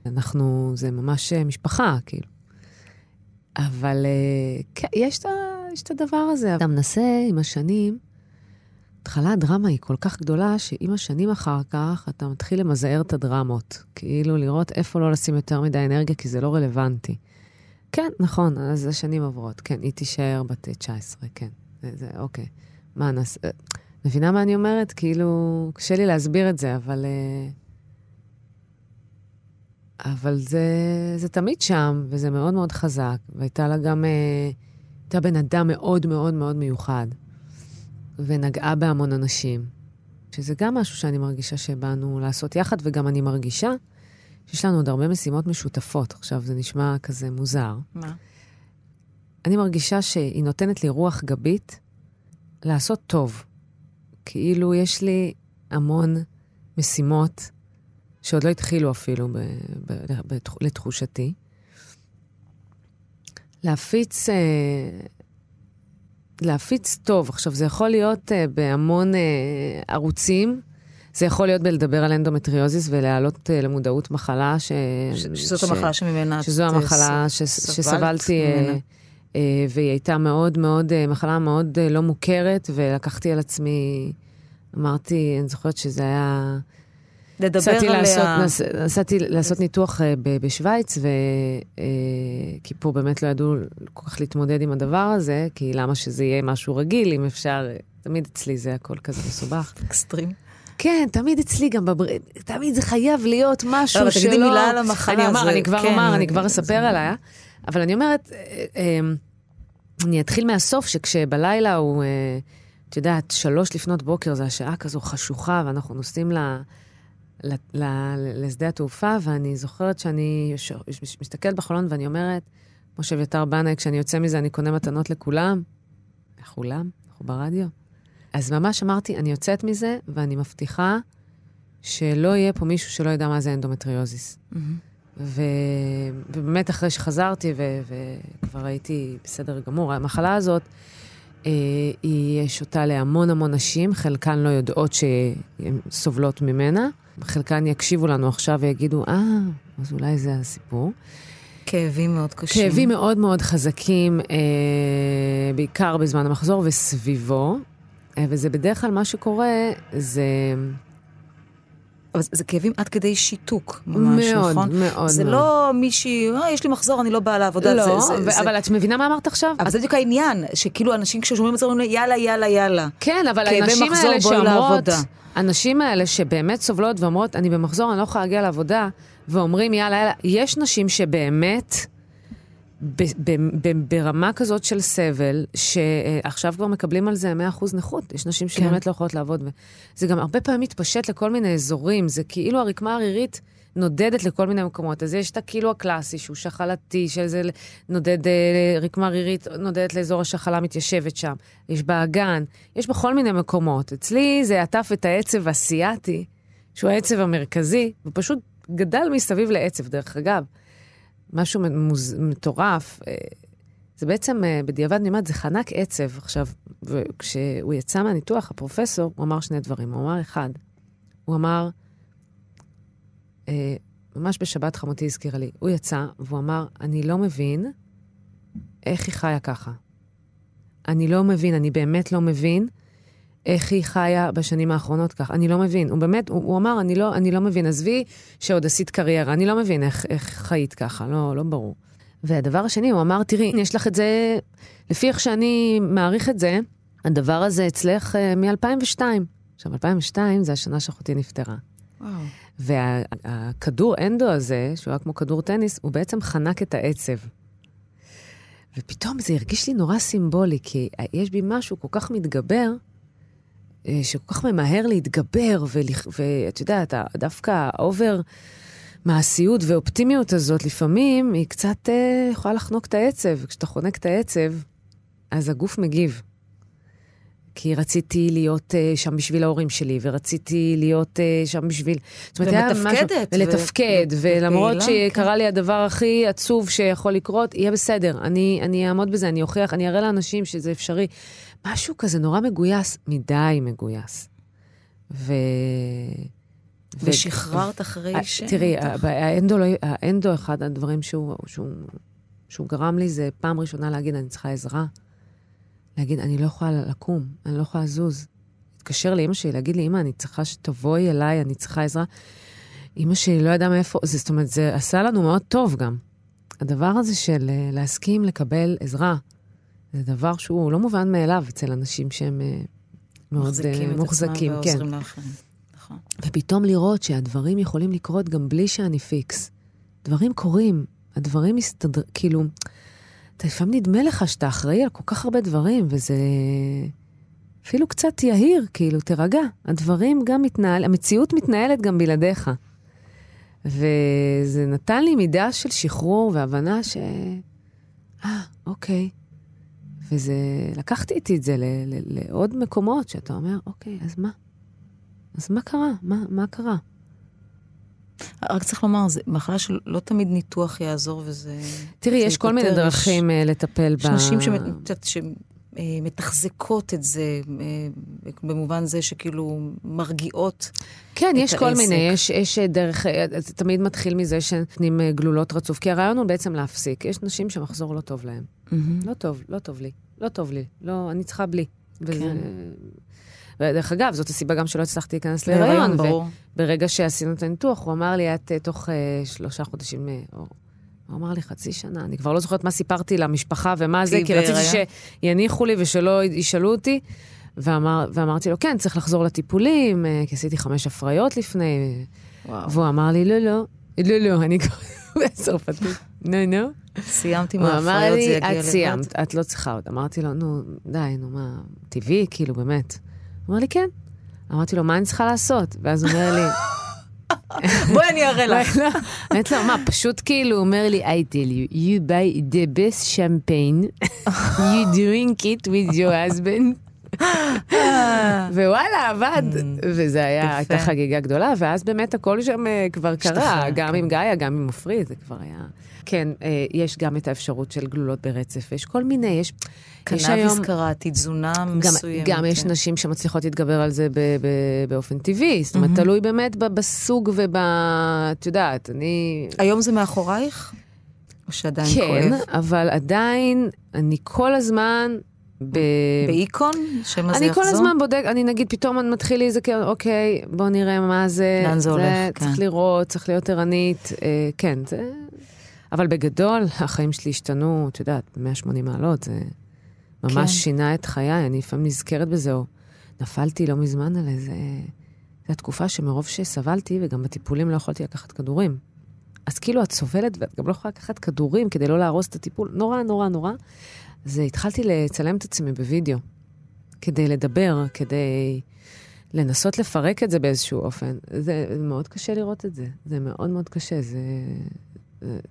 אנחנו, זה ממש אה, משפחה, כאילו. אבל אה, כן, יש את, יש את הדבר הזה. אתה מנסה עם השנים, התחלה הדרמה היא כל כך גדולה, שעם השנים אחר כך אתה מתחיל למזער את הדרמות. כאילו לראות איפה לא לשים יותר מדי אנרגיה, כי זה לא רלוונטי. כן, נכון, אז השנים עוברות. כן, היא תישאר בת 19, כן. זה, זה אוקיי. מה נעשה? אה, מבינה מה אני אומרת? כאילו, קשה לי להסביר את זה, אבל... אה, אבל זה, זה תמיד שם, וזה מאוד מאוד חזק. והייתה לה גם... אה, הייתה בן אדם מאוד מאוד מאוד מיוחד, ונגעה בהמון אנשים, שזה גם משהו שאני מרגישה שבאנו לעשות יחד, וגם אני מרגישה שיש לנו עוד הרבה משימות משותפות. עכשיו, זה נשמע כזה מוזר. מה? אני מרגישה שהיא נותנת לי רוח גבית לעשות טוב. כאילו, יש לי המון משימות שעוד לא התחילו אפילו, ב, ב, ב, לתחושתי. להפיץ, אה, להפיץ טוב. עכשיו, זה יכול להיות אה, בהמון אה, ערוצים. זה יכול להיות בלדבר על אנדומטריוזיס ולהעלות אה, למודעות מחלה ש... ש- שזאת המחלה שממנה שזו המחלה ש... סבלת שסבלתי, ממנה. אה, והיא הייתה מאוד מאוד, אה, מחלה מאוד אה, לא מוכרת, ולקחתי על עצמי, אמרתי, אני זוכרת שזה היה... לדבר נסעתי עליה. לעשות, נס, נסעתי לעשות ניתוח ב, בשוויץ, ו, כי פה באמת לא ידעו כל כך להתמודד עם הדבר הזה, כי למה שזה יהיה משהו רגיל, אם אפשר, תמיד אצלי זה הכל כזה מסובך. אקסטרים. כן, תמיד אצלי גם בבר... תמיד זה חייב להיות משהו לא, אבל שלא... תגידי מילה על המחלה, אני אומר, אני כבר כן, אומר, אני כבר אספר עליה, אבל אני אומרת, אה, אה, אני אתחיל מהסוף, שכשבלילה הוא, אה, את יודעת, שלוש לפנות בוקר, זו השעה כזו חשוכה, ואנחנו נוסעים ל... לשדה התעופה, ואני זוכרת שאני מסתכלת בחלון ואני אומרת, כמו שאביתר בנאי, כשאני יוצא מזה אני קונה מתנות לכולם. לכולם? אנחנו ברדיו. אז ממש אמרתי, אני יוצאת מזה, ואני מבטיחה שלא יהיה פה מישהו שלא ידע מה זה אנדומטריוזיס. ו... ובאמת, אחרי שחזרתי ו... וכבר הייתי בסדר גמור, המחלה הזאת, אה, היא שותה להמון המון נשים, חלקן לא יודעות שהן סובלות ממנה, חלקן יקשיבו לנו עכשיו ויגידו, אה, אז אולי זה הסיפור. כאבים מאוד קשים. כאבים מאוד מאוד חזקים, אה, בעיקר בזמן המחזור וסביבו, אה, וזה בדרך כלל מה שקורה, זה... אבל זה כאבים עד כדי שיתוק, ממש, מאוד, נכון? מאוד, מאוד. זה לא מישהי, אה, יש לי מחזור, אני לא באה לעבודה. לא, זה, זה, ו- זה... אבל את מבינה מה אמרת עכשיו? אבל זה בדיוק העניין, שכאילו אנשים כששומעים את זה אומרים לי, יאללה, יאללה, יאללה. כן, אבל הנשים האלה שאומרות. הנשים האלה שבאמת סובלות ואומרות, אני במחזור, אני לא יכולה להגיע לעבודה, ואומרים, יאללה, יאללה, יש נשים שבאמת... ב- ב- ב- ברמה כזאת של סבל, שעכשיו כבר מקבלים על זה 100% נכות. יש נשים שבאמת לא יכולות לעבוד. זה גם הרבה פעמים מתפשט לכל מיני אזורים. זה כאילו הרקמה הרירית נודדת לכל מיני מקומות. אז יש את הכאילו הקלאסי, שהוא שחלתי, שזה נודד, אה, רקמה רירית נודדת לאזור השחלה, מתיישבת שם. יש באגן, יש בכל מיני מקומות. אצלי זה עטף את העצב האסייתי, שהוא העצב המרכזי, ופשוט גדל מסביב לעצב, דרך אגב. משהו מוז... מטורף. אה, זה בעצם, אה, בדיעבד אומרת, זה חנק עצב. עכשיו, כשהוא יצא מהניתוח, הפרופסור, הוא אמר שני דברים. הוא אמר אחד, הוא אמר, אה, ממש בשבת חמותי הזכירה לי, הוא יצא והוא אמר, אני לא מבין איך היא חיה ככה. אני לא מבין, אני באמת לא מבין איך היא חיה בשנים האחרונות ככה. אני לא מבין. הוא באמת, הוא, הוא אמר, אני לא, אני לא מבין. עזבי שעוד עשית קריירה, אני לא מבין איך, איך חיית ככה, לא, לא ברור. והדבר השני, הוא אמר, תראי, יש לך את זה, לפי איך שאני מעריך את זה, הדבר הזה אצלך uh, מ-2002. עכשיו, 2002 זה השנה שאחותי נפטרה. וואו. והכדור אנדו הזה, שהוא היה כמו כדור טניס, הוא בעצם חנק את העצב. ופתאום זה הרגיש לי נורא סימבולי, כי יש בי משהו כל כך מתגבר, אה, שכל כך ממהר להתגבר, ואת יודעת, דווקא ה over מעשיות ואופטימיות הזאת, לפעמים היא קצת אה, יכולה לחנוק את העצב. וכשאתה חונק את העצב, אז הגוף מגיב. כי רציתי להיות אה, שם בשביל ההורים שלי, ורציתי להיות אה, שם בשביל... זאת אומרת, ומתפקדת. ולתפקד, ו... ולמרות שקרה כן. לי הדבר הכי עצוב שיכול לקרות, יהיה בסדר. אני, אני אעמוד בזה, אני אוכיח, אני אראה לאנשים שזה אפשרי. משהו כזה נורא מגויס, מדי מגויס. ו... ושחררת אחרי ש... תראי, האנדו, לא, האנדו, אחד הדברים שהוא, שהוא, שהוא גרם לי, זה פעם ראשונה להגיד, אני צריכה עזרה. להגיד, אני לא יכולה לקום, אני לא יכולה לזוז. התקשר לאימא שלי, להגיד לי, אימא, אני צריכה שתבואי אליי, אני צריכה עזרה. אימא שלי לא ידעה מאיפה, זה, זאת אומרת, זה עשה לנו מאוד טוב גם. הדבר הזה של להסכים לקבל עזרה, זה דבר שהוא לא מובן מאליו אצל אנשים שהם מאוד מחזיקים את מוחזקים. עצמם ועוזרים לאחרים. נכון. ופתאום לראות שהדברים יכולים לקרות גם בלי שאני פיקס. דברים קורים, הדברים מסתדר, כאילו, אתה לפעמים נדמה לך שאתה אחראי על כל כך הרבה דברים, וזה אפילו קצת יהיר, כאילו, תירגע. הדברים גם מתנהל, המציאות מתנהלת גם בלעדיך. וזה נתן לי מידה של שחרור והבנה ש... אה, אוקיי. וזה, לקחתי איתי את זה ל- ל- לעוד מקומות, שאתה אומר, אוקיי, אז מה? אז מה קרה? מה, מה קרה? רק צריך לומר, זו מחלה שלא תמיד ניתוח יעזור וזה... תראי, יש כל מיני דרכים uh, לטפל ב... יש נשים שמתחזקות את זה, uh, במובן זה שכאילו מרגיעות כן, את יש כל. מיני, יש, יש דרך, אה, זה תמיד מתחיל מזה שנותנים אה, גלולות רצוף, כי הרעיון הוא בעצם להפסיק. יש נשים שמחזור לא טוב להן. לא טוב, לא טוב לי, לא טוב לי, לא, אני צריכה בלי. וזה... כן. ודרך אגב, זאת הסיבה גם שלא הצלחתי להיכנס להיריון. ברור. וברגע שעשינו את הניתוח, הוא אמר לי, את אה, תוך אה, שלושה חודשים, אה, או... הוא אמר לי חצי שנה, אני כבר לא זוכרת מה סיפרתי למשפחה ומה זה, כי רציתי? שיניחו לי ושלא ישאלו אותי. ואמר, ואמרתי לו, כן, צריך לחזור לטיפולים, אה, כי עשיתי חמש הפריות לפני. וואו. והוא אמר לי, לא, לא, לא, לא, אני כבר בצרפתית. נו, נו. סיימתי הוא אמר מההפריות, זה לי, יגיע לבד. את סיימת, את לא צריכה עוד. אמרתי לו, נו, די, נו, מה, טבעי, כאילו, באמת. הוא אמר לי, כן. אמרתי לו, מה אני צריכה לעשות? ואז הוא אומר לי, בואי אני אראה לך. לא, אמרתי לו, מה, פשוט כאילו, הוא אומר לי, I tell you, you buy the best champagne, you drink it with your husband, ווואלה, עבד. וזה היה. הייתה חגיגה גדולה, ואז באמת הכל שם אה, כבר קרה, גם. עם גאיה, גם עם עופרי, זה כבר היה... כן, אה, יש גם את האפשרות של גלולות ברצף, יש כל מיני, יש... יש קנאביס קראתי, תזונה גם, מסוימת. גם יש כן. נשים שמצליחות להתגבר על זה ב, ב, באופן טבעי, זאת אומרת, תלוי באמת בסוג וב... את יודעת, אני... היום זה מאחורייך? או שעדיין כן, כואב? אבל עדיין, אני כל הזמן... ב... באיקון? שמא זה אני יחזור? כל הזמן בודק, אני נגיד, פתאום אני מתחיל איזה כאילו, אוקיי, בוא נראה מה זה. לאן זה הולך, צריך כן. לראות, צריך להיות ערנית, אה, כן, זה... אבל בגדול, החיים שלי השתנו, את יודעת, 180 מעלות, זה ממש כן. שינה את חיי, אני לפעמים נזכרת בזה, או נפלתי לא מזמן על איזה... זו התקופה שמרוב שסבלתי, וגם בטיפולים לא יכולתי לקחת כדורים. אז כאילו את סובלת ואת גם לא יכולה לקחת כדורים כדי לא להרוס את הטיפול, נורא, נורא, נורא. אז התחלתי לצלם את עצמי בווידאו, כדי לדבר, כדי לנסות לפרק את זה באיזשהו אופן. זה מאוד קשה לראות את זה, זה מאוד מאוד קשה, זה...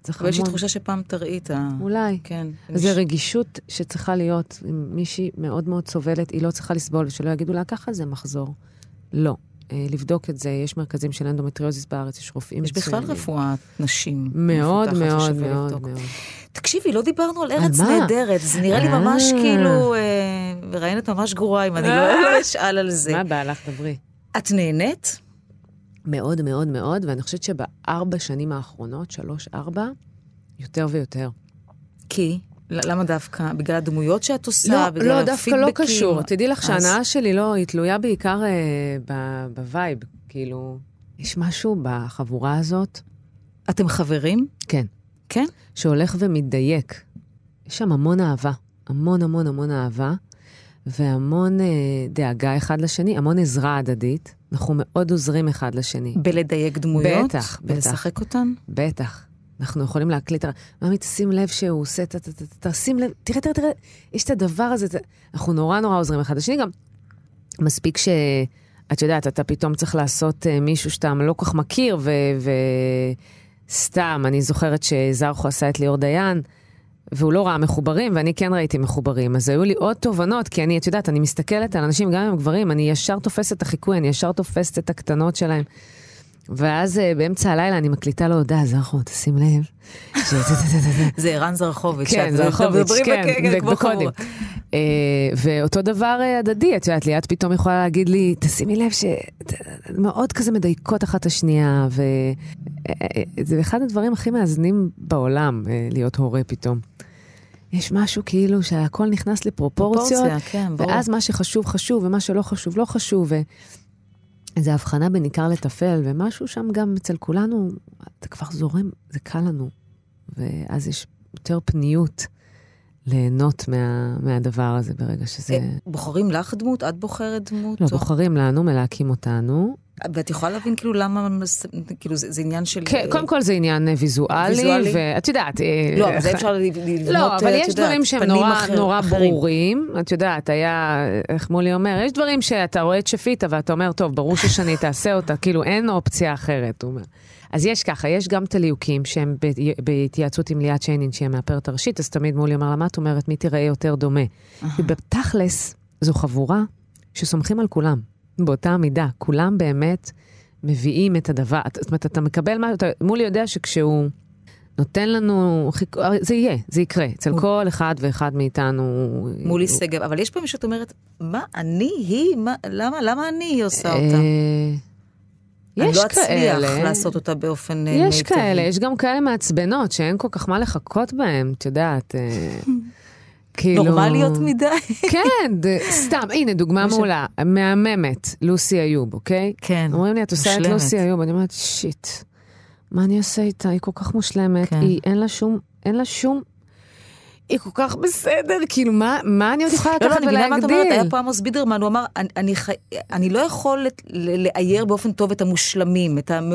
צריך אבל יש לי המון- תחושה שפעם תראי את ה... אולי. כן. זה רגישות שצריכה להיות, אם מישהי מאוד מאוד סובלת, היא לא צריכה לסבול, ושלא יגידו לה, ככה זה מחזור. לא. אה, לבדוק את זה, יש מרכזים של אנדומטריוזיס בארץ, יש רופאים יש בכלל מצוינים. רפואת נשים. מאוד מאוד מאוד. מאוד. תקשיבי, לא דיברנו על ארץ? נהדרת, זה נראה לי ממש אה. כאילו אה, מראיינת ממש גרועה, אם אני לא לא אשאל על זה. מה בא לך, דברי? את נהנית? מאוד מאוד מאוד, ואני חושבת שבארבע שנים האחרונות, שלוש, ארבע, יותר ויותר. כי? למה דווקא? בגלל הדמויות שאת עושה? לא, בגלל לא, דווקא לא? קשור. תדעי לך אז- שההנאה שלי לא, היא תלויה בעיקר אה, ב- ב vibe. כאילו, יש משהו בחבורה הזאת, אתם חברים? כן, כן? שהולך ומתדייק. יש שם המון אהבה, המון המון המון אהבה, והמון אה, דאגה אחד לשני, המון עזרה הדדית. אנחנו מאוד עוזרים אחד לשני. בלדייק דמויות? בטח, בטח. ולשחק אותן? בטח. אנחנו יכולים להקליט, ממי, תשים לב שהוא עושה, ת- ת- ת- תשים לב, תראה, תראה, תראה, יש את הדבר הזה, ת- אנחנו נורא נורא עוזרים אחד לשני, גם מספיק ש... את יודעת, אתה פתאום צריך לעשות אה, מישהו שאתה לא כל כך מכיר, וסתם, אני זוכרת שזרחו עשה את ליאור דיין, והוא לא ראה מחוברים, ואני כן ראיתי מחוברים. אז היו לי עוד תובנות, כי אני, את יודעת, אני מסתכלת על אנשים, גם אם הם גברים, אני ישר תופסת את החיקוי, אני ישר תופסת את הקטנות שלהם. ואז אה, באמצע הלילה אני מקליטה לו הודעה, זרחו, תשים לב. זה ערן זרחוביץ'. כן, זרחוביץ', כן, בקודים. חמור. אה, ואותו דבר אה, הדדי, את יודעת, ליאת פתאום יכולה להגיד לי, תשימי לב שמאוד כזה מדייקות אחת את השנייה, וזה אחד הדברים הכי מאזנים בעולם, להיות הורה פתאום. יש משהו כאילו שהכל נכנס לפרופורציות, פרופורציה, כן, ברור. ואז מה שחשוב חשוב, ומה שלא חשוב לא חשוב, ואיזו הבחנה בין עיקר לטפל, ומשהו שם גם אצל כולנו, זה כבר זורם, זה קל לנו, ואז יש יותר פניות ליהנות מה, מהדבר הזה ברגע שזה... אה, בוחרים לך דמות? את בוחרת דמות? לא, או- בוחרים לנו, מלהקים אותנו. ואת יכולה להבין כאילו למה, כאילו זה זה עניין של... כן, אה, קודם כל זה עניין אה, ויזואלי, ויזואלי? ואת יודעת... אה, לא, אבל זה אפשר לבנות, לא, אבל יש דברים שהם נורא, אחר- נורא אחרים. ברורים. את יודעת, היה, איך מולי אומר, יש דברים שאתה רואה את שפיטה ואתה אומר, טוב, ברור ששני תעשה אותה, כאילו אין אופציה אחרת, הוא אומר. אז יש ככה, יש גם את הליהוקים שהם בהתייעצות עם ליאת שיינין, שהיא המאפרת הראשית, אז תמיד מולי אומר לה, מה את אומרת, מי תיראה יותר דומה? ובתכלס, זו חבורה שסומכים על כולם, באותה מידה. כולם באמת מביאים את הדבר, זאת אומרת, אתה מקבל משהו, אתה- מולי יודע שכשהוא נותן לנו, חיק- זה יהיה, זה יקרה, אצל הוא- כל אחד ואחד מאיתנו. מולי הוא- שגב, אבל יש פעמים שאת אומרת, מה, אני, היא, מה, למה, למה אני היא עושה אותה? אה, אני יש לא אצליח כאלה, לעשות אותה באופן אה, יש מיטבי. כאלה, יש גם כאלה מעצבנות שאין כל כך מה לחכות בהם, את יודעת. כאילו... נורמליות מדי. כן, סתם, הנה, דוגמה מעולה, מהממת, לוסי איוב, אוקיי? כן, אומרים לי, את עושה את. לוסי איוב, אני אומרת, שיט, מה אני אעשה איתה? היא כל כך מושלמת, כן. היא, אין לה שום, אין לה שום, היא כל כך בסדר, כאילו, מה, מה אני עוד יכולה לא, לא, לקחת אני מבינה מה את אומרת, היה ולהגדיל? פה עמוס בידרמן, הוא אמר, אני, אני, אני לא יכול לאייר באופן טוב את המושלמים, את המ...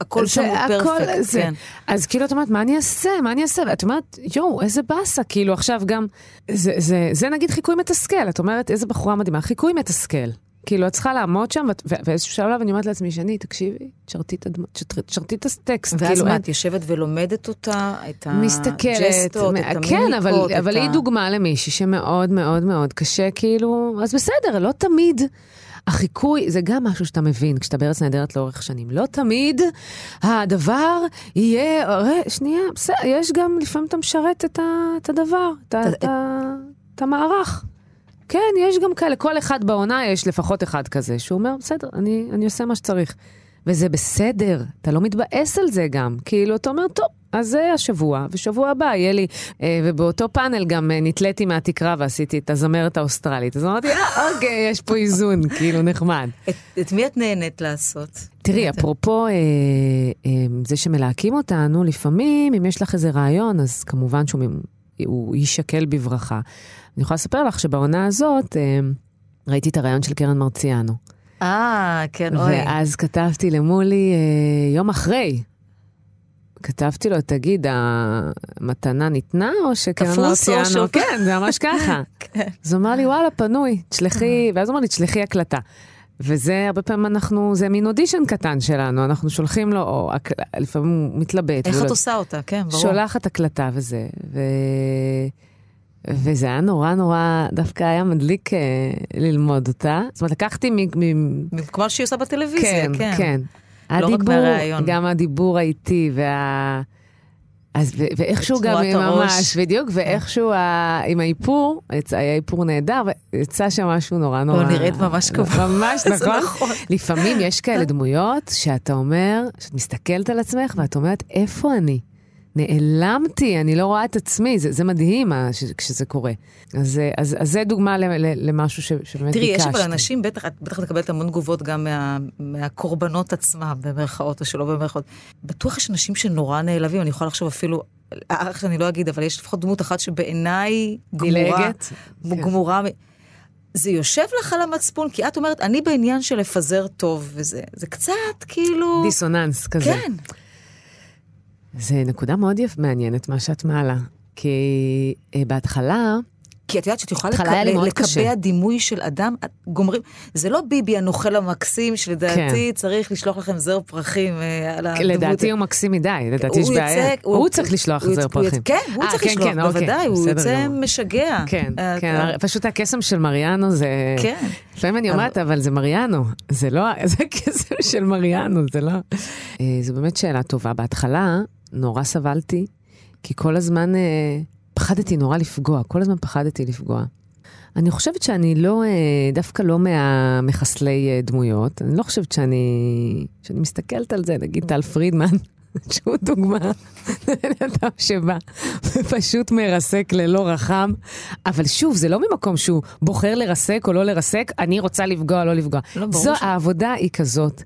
הכל שם זה הוא פרפקט, זה. כן. אז כאילו, את אומרת, מה אני אעשה? מה אני אעשה? ואת אומרת, יואו, איזה באסה, כאילו עכשיו גם, זה, זה, זה נגיד חיקוי מתסכל, את אומרת, איזה בחורה מדהימה, חיקוי מתסכל. כאילו, את צריכה לעמוד שם, ואת- ו- באיזשהו שלב אני אומרת לעצמי, שני, תקשיבי, תשרתי את הטקסט. ואז כאילו, מה, את יושבת ולומדת אותה, את הג'סטות, את כן, המימיקות, אבל, אבל היא דוגמה למישהי שמאוד מאוד מאוד קשה, כאילו, אז בסדר, לא תמיד. החיקוי זה גם משהו שאתה מבין כשאתה בארץ נהדרת לאורך שנים. לא תמיד הדבר יהיה, הרי, שנייה, בסדר, יש גם, לפעמים אתה משרת את, ה, את הדבר, את, את- את, ה- את המערך. כן, יש גם כאלה, כל אחד בעונה יש לפחות אחד כזה, שהוא אומר, בסדר, אני, אני עושה מה שצריך. וזה בסדר, אתה לא מתבאס על זה גם. כאילו, אתה אומר, טוב, אז זה השבוע, ושבוע הבא יהיה לי... אה, ובאותו פאנל גם אה, נתליתי מהתקרה ועשיתי את הזמרת האוסטרלית. אז אמרתי, אה, אוקיי, יש פה איזון, כאילו, נחמד. את, את מי את נהנית לעשות? תראי, אפרופו אה, אה, זה שמלהקים אותנו, לפעמים, אם יש לך איזה רעיון, אז כמובן שהוא הוא יישקל בברכה. אני יכולה לספר לך שבעונה הזאת, אה, ראיתי את הרעיון של קרן מרציאנו. אה, כן, אוי. ואז כתבתי למולי אה, יום אחרי. כתבתי לו, תגיד, המתנה ניתנה או שקרן תפוס או מרציאנו? כן, זה ממש ככה. כן. אז הוא אמר לי, וואלה, פנוי, תשלחי, ואז הוא אמר לי, תשלחי הקלטה. וזה, הרבה פעמים אנחנו, זה מין אודישן קטן שלנו, אנחנו שולחים לו, או לפעמים הוא מתלבט. איך את לא- עושה אותה? כן, ברור. שולחת הקלטה וזה. ו... וזה היה נורא נורא, דווקא היה מדליק אה, ללמוד אותה. זאת אומרת, לקחתי מ... מ... כמו שהיא עושה בטלוויזיה, כן, כן. כן. לא רק הדיבור, מהראיון. גם הדיבור האיטי וה... אז ו- ואיכשהו גם הראש. ממש, בדיוק, ואיכשהו ה... עם האיפור, היה איפור נהדר, ויצא שם משהו נורא נורא... נראית ממש כמוה. ממש, נכון? נכון. לפעמים יש כאלה דמויות שאתה אומר, שאת מסתכלת על עצמך ואת אומרת, איפה אני? נעלמתי, אני לא רואה את עצמי, זה, זה מדהים ש- כשזה קורה. אז, אה, אז, אז זה דוגמה ל- ל- למשהו ש, שבאמת תראי, יש ביקשתי. אבל אנשים, בטח, את בטח מקבלת המון תגובות גם מה, מהקורבנות עצמם, במרכאות או שלא במרכאות. בטוח יש אנשים שנורא נעלבים, אני יכולה לחשוב אפילו, איך שאני לא אגיד, אבל יש לפחות דמות אחת שבעיניי גמורה. כן. גמורה. זה יושב לך על המצפון, כי את אומרת, אני בעניין של לפזר טוב, וזה זה קצת כאילו... דיסוננס כזה. כן. זה נקודה מאוד יפ... מעניינת, מה שאת מעלה. כי אה, בהתחלה, כי את יודעת שאת יכולה התחלה היה לי לק- מאוד לקבע קשה. דימוי של אדם, את גומרים, זה לא ביבי הנוכל המקסים, שלדעתי כן. צריך לשלוח לכם זר פרחים אה, על הדמות. לדעתי הוא מקסים מדי, לדעתי יש הוא בעיה. יצא- הוא צריך לשלוח הוא זר הוא פרחים. כן, הוא אה, צריך כן, לשלוח, כן, אוקיי, בוודאי, הוא בסדר יוצא גמור. משגע. כן, אה, כן, הרי פשוט הקסם של מריאנו זה... כן. לפעמים אני אומרת, אבל זה מריאנו, זה לא, זה הקסם של מריאנו, זה לא... זו באמת שאלה טובה. בהתחלה נורא סבלתי, כי כל הזמן אה, פחדתי נורא לפגוע, כל הזמן פחדתי לפגוע. אני חושבת שאני לא, אה, דווקא לא מהמחסלי אה, דמויות. אני לא חושבת שאני, שאני מסתכלת על זה, נגיד טל פרידמן, שהוא דוגמה לבן אדם שבא ופשוט מרסק ללא רחם. אבל שוב, זה לא ממקום שהוא בוחר לרסק או לא לרסק, אני רוצה לפגוע או לא לפגוע. לא, ברור זו ש- העבודה היא כזאת.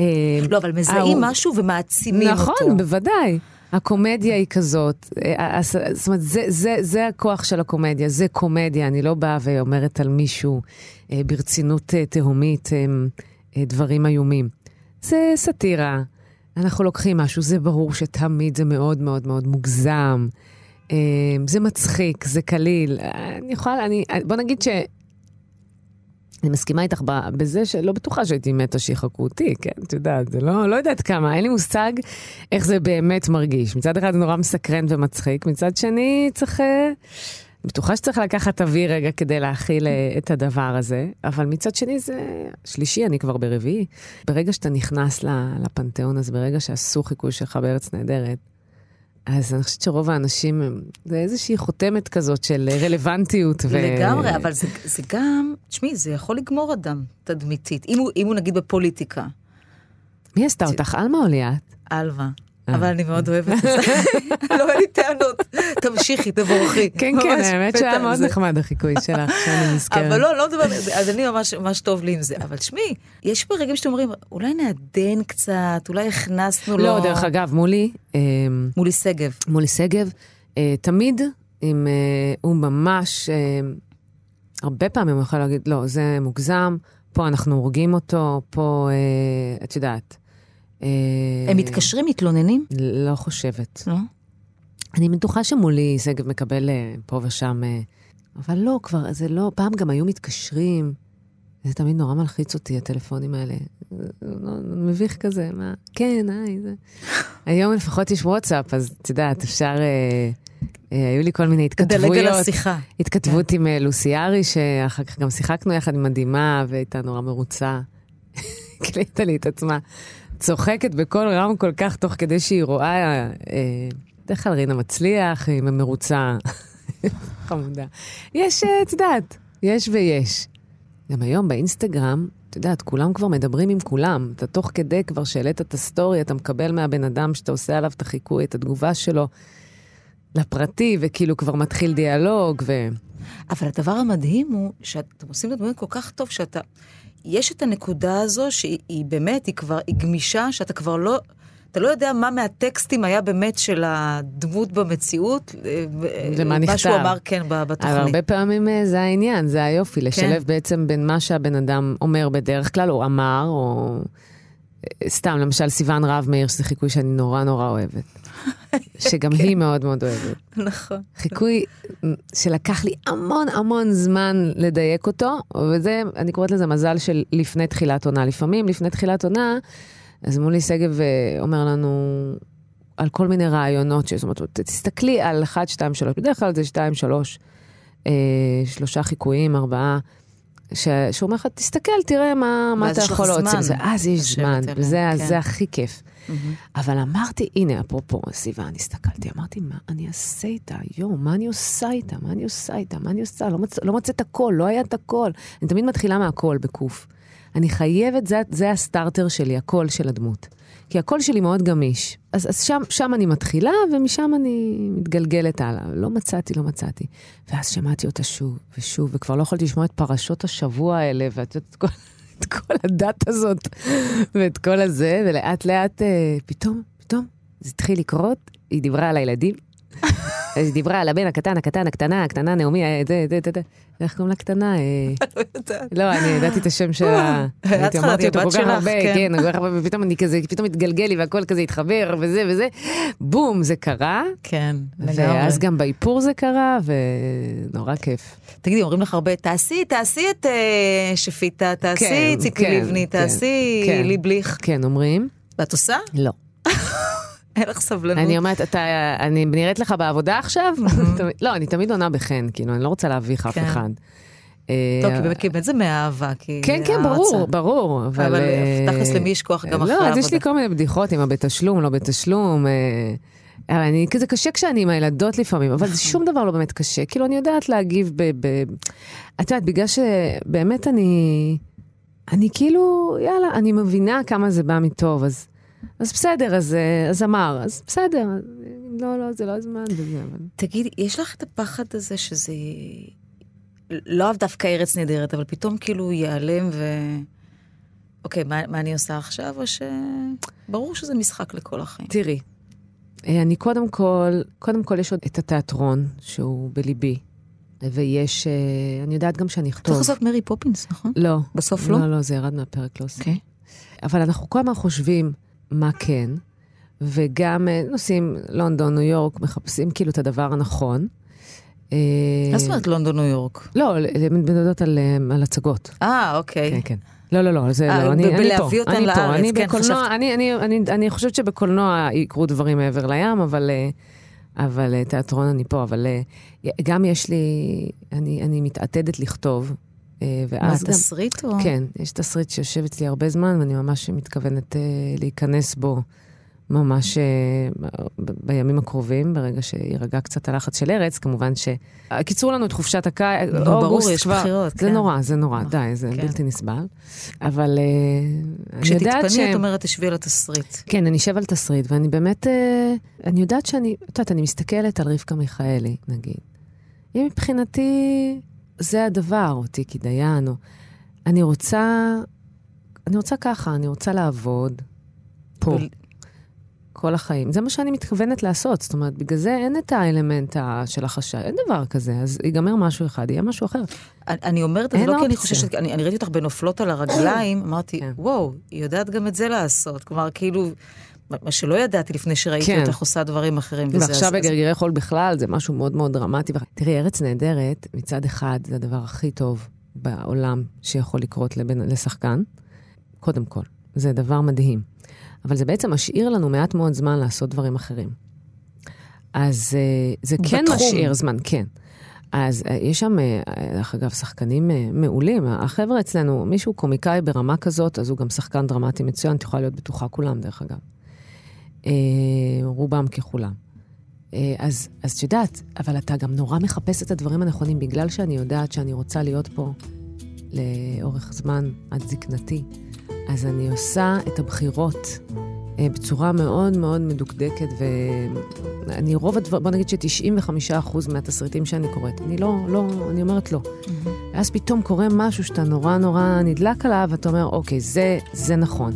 אה, לא, אבל מזהים משהו ומעצימים אותו. נכון, בוודאי. הקומדיה היא כזאת, אה, הס- זאת אומרת, זה, זה, זה הכוח של הקומדיה, זה קומדיה, אני לא באה ואומרת על מישהו אה, ברצינות אה, תהומית אה, אה, דברים איומים. זה סאטירה, אנחנו לוקחים משהו, זה ברור שתמיד זה מאוד מאוד מאוד מוגזם, אה, זה מצחיק, זה קליל. אה, אני יכולה, אני, בוא נגיד ש... אני מסכימה איתך בזה שלא בטוחה שהייתי מתה שיחקו אותי, כן, את יודעת, זה לא, לא יודעת כמה, אין לי מושג איך זה באמת מרגיש. מצד אחד זה נורא מסקרן ומצחיק, מצד שני צריך... אה, בטוחה שצריך לקחת אוויר רגע כדי להכיל אה, את הדבר הזה, אבל מצד שני זה שלישי, אני כבר ברביעי. ברגע שאתה נכנס לפנתיאון הזה, ברגע שעשו חיקוי שלך בארץ נהדרת, אז אני חושבת שרוב האנשים, הם- זה איזושהי חותמת כזאת של רלוונטיות. ו- לגמרי, אבל זה, זה גם, תשמעי, זה יכול לגמור אדם תדמיתית. אם הוא, אם הוא נגיד בפוליטיקה, מי עשתה אותך, עלמה או ליאת? עלמה. אה. אבל אני מאוד אוהבת את זה. לא, אין לי טענות. תמשיכי, תבורכי. כן, כן, האמת שהיה מאוד. נחמד החיקוי שלך, שאני נזכרת. אבל לא, לא מדבר, אז אני ממש, ממש טוב לי עם זה. אבל תשמעי, יש פה רגעים שאתם אומרים, אולי נעדן קצת, אולי הכנסנו לו... לא, דרך אגב, מולי, אה, מולי שגב. מולי שגב, אה, תמיד, אם אה, הוא ממש, הרבה פעמים הוא יכול להגיד, לא, זה מוגזם, פה אנחנו הורגים אותו, פה, את יודעת. אה, הם מתקשרים, מתלוננים? לא חושבת. לא? אני בטוחה שמולי שגב מקבל אה, פה ושם, אה, אבל לא, כבר, זה לא, פעם גם היו מתקשרים. זה תמיד נורא מלחיץ אותי, הטלפונים האלה. מביך כזה, מה? כן, היי, זה... היום לפחות יש וואטסאפ, אז את יודעת, אפשר... אה, אה, היו לי כל מיני התכתבויות. דלג על השיחה. התכתבות עם אה, לוסיארי, שאחר כך גם שיחקנו יחד עם מדהימה, והייתה נורא מרוצה. הקליטה לי את עצמה. צוחקת בקול רם כל כך, תוך כדי שהיא רואה, בדרך כלל רינה מצליח, היא מרוצה. חמודה. יש, את יודעת, יש ויש. גם היום באינסטגרם, את יודעת, כולם כבר מדברים עם כולם. אתה תוך כדי כבר שהעלית את ה story, אתה מקבל מהבן אדם שאתה עושה עליו את החיקוי, את התגובה שלו לפרטי, וכאילו כבר מתחיל דיאלוג, ו... אבל הדבר המדהים הוא שאתם עושים את הדברים כל כך טוב, שאתה... יש את הנקודה הזו שהיא באמת, היא כבר, היא גמישה, שאתה כבר לא... אתה לא יודע מה מהטקסטים היה באמת של הדמות במציאות. ומה נכתב. מה שהוא אמר, כן, בתוכנית. אבל הרבה פעמים אה, זה העניין, זה היופי, לשלב כן. בעצם בין מה שהבן אדם אומר בדרך כלל, או אמר, או... סתם, למשל סיוון רהב מאיר, שזה חיקוי שאני נורא נורא אוהבת. שגם כן. היא מאוד מאוד אוהבת. נכון. חיקוי שלקח לי המון המון זמן לדייק אותו, וזה, אני קוראת לזה מזל של לפני תחילת עונה. לפעמים, לפני תחילת עונה, אז מולי שגב אה, אומר לנו על כל מיני רעיונות, זאת אומרת, תסתכלי על 1, 2, 3, בדרך כלל זה 2, 3, אה, שלושה חיקויים, ארבעה. שהוא אומר לך, תסתכל, תראה מה, מה אתה יכול להוציא מזה. אז יש זמן, וזה כן. זה הכי כיף. Mm-hmm. אבל אמרתי, הנה, אפרופו סיוון, הסתכלתי, אמרתי, מה אני אעשה איתה? יואו, מה אני עושה איתה? מה אני עושה איתה? מה אני עושה? לא, מצ... לא מוצאת הכל, לא היה את הכל. אני תמיד מתחילה מהכל בקוף. אני חייבת, זה, זה הסטארטר שלי, הקול של הדמות. כי הקול שלי מאוד גמיש. אז, אז שם, שם אני מתחילה, ומשם אני מתגלגלת הלאה. לא מצאתי, לא מצאתי. ואז שמעתי אותה שוב ושוב, וכבר לא יכולתי לשמוע את פרשות השבוע האלה, ואת יודעת, כל, את כל הדת הזאת, ואת כל הזה, ולאט לאט, אה, פתאום, פתאום, זה התחיל לקרות, היא דיברה על הילדים. היא דיברה על הבן הקטן, הקטן, הקטנה, הקטנה, נעמי, זה, זה, זה, זה. איך קוראים לה קטנה? אה, לא. לא, אני ידעתי את השם שלה. הייתי אמרתי אותו כל כך הרבה, כן, ופתאום אני כזה, פתאום התגלגל לי והכל כזה התחבר וזה וזה. בום, זה קרה. כן, לגמרי. ואז גם באיפור זה קרה, ונורא כיף. תגידי, אומרים לך הרבה, תעשי, תעשי את אה, שפיטה, תעשי כן, ציפי כן, לבני, תעשי ליבליך. כן, אומרים. ואת עושה? לא. אין לך סבלנות. אני אומרת, אתה, אני נראית לך בעבודה עכשיו? לא, אני תמיד עונה בחן, כאילו, אני לא רוצה להביך אף כן. אחד. טוב, כי באמת זה מהאהבה, כי... כן, כן, ברור, ברור. אבל אה, תכלס למי יש כוח גם אחרי העבודה. לא, אז יש לי כל מיני בדיחות עם הבתשלום, לא בתשלום. אה, אני, כזה קשה כשאני עם הילדות לפעמים, אבל שום דבר לא באמת קשה. כאילו, אני יודעת להגיב ב... ב... את יודעת, בגלל שבאמת אני... אני כאילו, יאללה, אני מבינה כמה זה בא מטוב, אז אז בסדר, אז, אה, אז אמר, אז בסדר, לא, לא, זה לא הזמן וזה, אבל... תגידי, יש לך את הפחד הזה שזה... לא דווקא ארץ נהדרת, אבל פתאום כאילו ייעלם ו... אוקיי, מה, מה אני עושה עכשיו, או ש... ברור שזה משחק לכל החיים. תראי, אה, אני קודם כל, קודם כל יש עוד את התיאטרון, שהוא בליבי. ויש, אה, אני יודעת גם שאני אכתוב. צריך לעשות מרי פופינס, נכון? לא. בסוף לא? לא, לא, זה ירד מהפרק, לא עושה. אוקיי. אבל אנחנו כל הזמן חושבים, מה כן, וגם אה, נוסעים לונדון, ניו יורק, מחפשים כאילו את הדבר הנכון. אה, מה זאת אומרת לונדון, ניו יורק? לא, מדברות על, אה, על הצגות. אה, אוקיי. כן, כן. לא, לא, לא, זה לא, אני, אני פה, אני פה, אני כן, בקולנוע, אני, אני, אני, אני חושבת שבקולנוע יקרו דברים מעבר לים, אבל, אבל תיאטרון אני פה, אבל גם יש לי, אני, אני מתעתדת לכתוב, ואז מה, תסריט או? כן, יש תסריט שיושב אצלי הרבה זמן, ואני ממש מתכוונת אה, להיכנס בו ממש אה, בימים הקרובים, ברגע שירגע קצת הלחץ של ארץ, כמובן ש... קיצרו לנו את חופשת הקיץ, לא, ברור, יש כבר... בחירות, זה כן. נורא, זה נורא, נכון, די, זה כן. בלתי נסבל. אבל אני יודעת ש... כשתתפני, את אומרת, תשבי על התסריט. כן, אני אשב על תסריט, ואני באמת, אני יודעת שאני, את יודעת, אני מסתכלת על רבקה מיכאלי, נגיד. היא מבחינתי... זה הדבר, או טיקי דיין, או... אני רוצה, אני רוצה ככה, אני רוצה לעבוד פה. כל החיים. זה מה שאני מתכוונת לעשות. זאת אומרת, בגלל זה אין את האלמנט של החשש, אין דבר כזה. אז ייגמר משהו אחד, יהיה משהו אחר. אני אומרת את זה לא כי אני חוששת, אני, אני ראיתי אותך בנופלות על הרגליים, אמרתי, כן. וואו, היא יודעת גם את זה לעשות. כלומר, כאילו, מה שלא ידעתי לפני שראיתי כן. אותך עושה דברים אחרים. ועכשיו בגרגירי חול בכלל, זה משהו מאוד מאוד דרמטי. תראי, ארץ נהדרת, מצד אחד, זה הדבר הכי טוב בעולם שיכול לקרות לבן, לשחקן, קודם כל. זה דבר מדהים. אבל זה בעצם משאיר לנו מעט מאוד זמן לעשות דברים אחרים. אז אה, זה כן בתחום. משאיר זמן, כן. אז אה, יש שם, אה, דרך אגב, שחקנים מעולים. החבר'ה אצלנו, מישהו קומיקאי ברמה כזאת, אז הוא גם שחקן דרמטי מצוין, את יכולה להיות בטוחה כולם, דרך אגב. אה, רובם ככולם. אה, אז, אז את יודעת, אבל אתה גם נורא מחפש את הדברים הנכונים, בגלל שאני יודעת שאני רוצה להיות פה לאורך זמן עד זקנתי. אז אני עושה את הבחירות אה, בצורה מאוד מאוד מדוקדקת, ואני רוב הדבר, בוא נגיד ש-95% מהתסריטים שאני קוראת, אני לא, לא, אני אומרת לא. ואז פתאום קורה משהו שאתה נורא נורא נדלק עליו, ואתה אומר, אוקיי, זה, זה נכון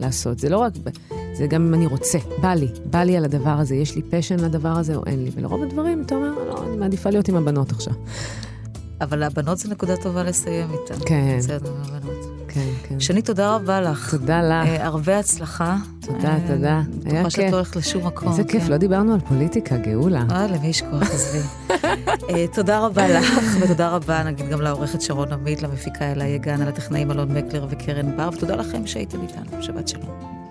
לעשות. זה לא רק, ב- זה גם אם אני רוצה, בא לי, בא לי על הדבר הזה, יש לי פשן לדבר הזה או אין לי. ולרוב הדברים אתה אומר, לא, אני מעדיפה להיות עם הבנות עכשיו. אבל הבנות זה נקודה טובה לסיים איתן. כן. בסדר, הבנות. כן, כן. שני, תודה רבה לך. תודה לך. אה, הרבה הצלחה. תודה, אה, תודה. היה בטוחה שאת כיף. לא הולכת לשום מקום. איזה כיף, כן. לא דיברנו על פוליטיקה, גאולה. אה, למי יש כוח, עזבי. אה, תודה רבה לך, ותודה רבה, נגיד, גם לעורכת שרון עמית, למפיקה אלה יגן, על הטכנאים אלון מקלר וקרן בר, ותודה לכם שהייתם איתנו. שבת שלום.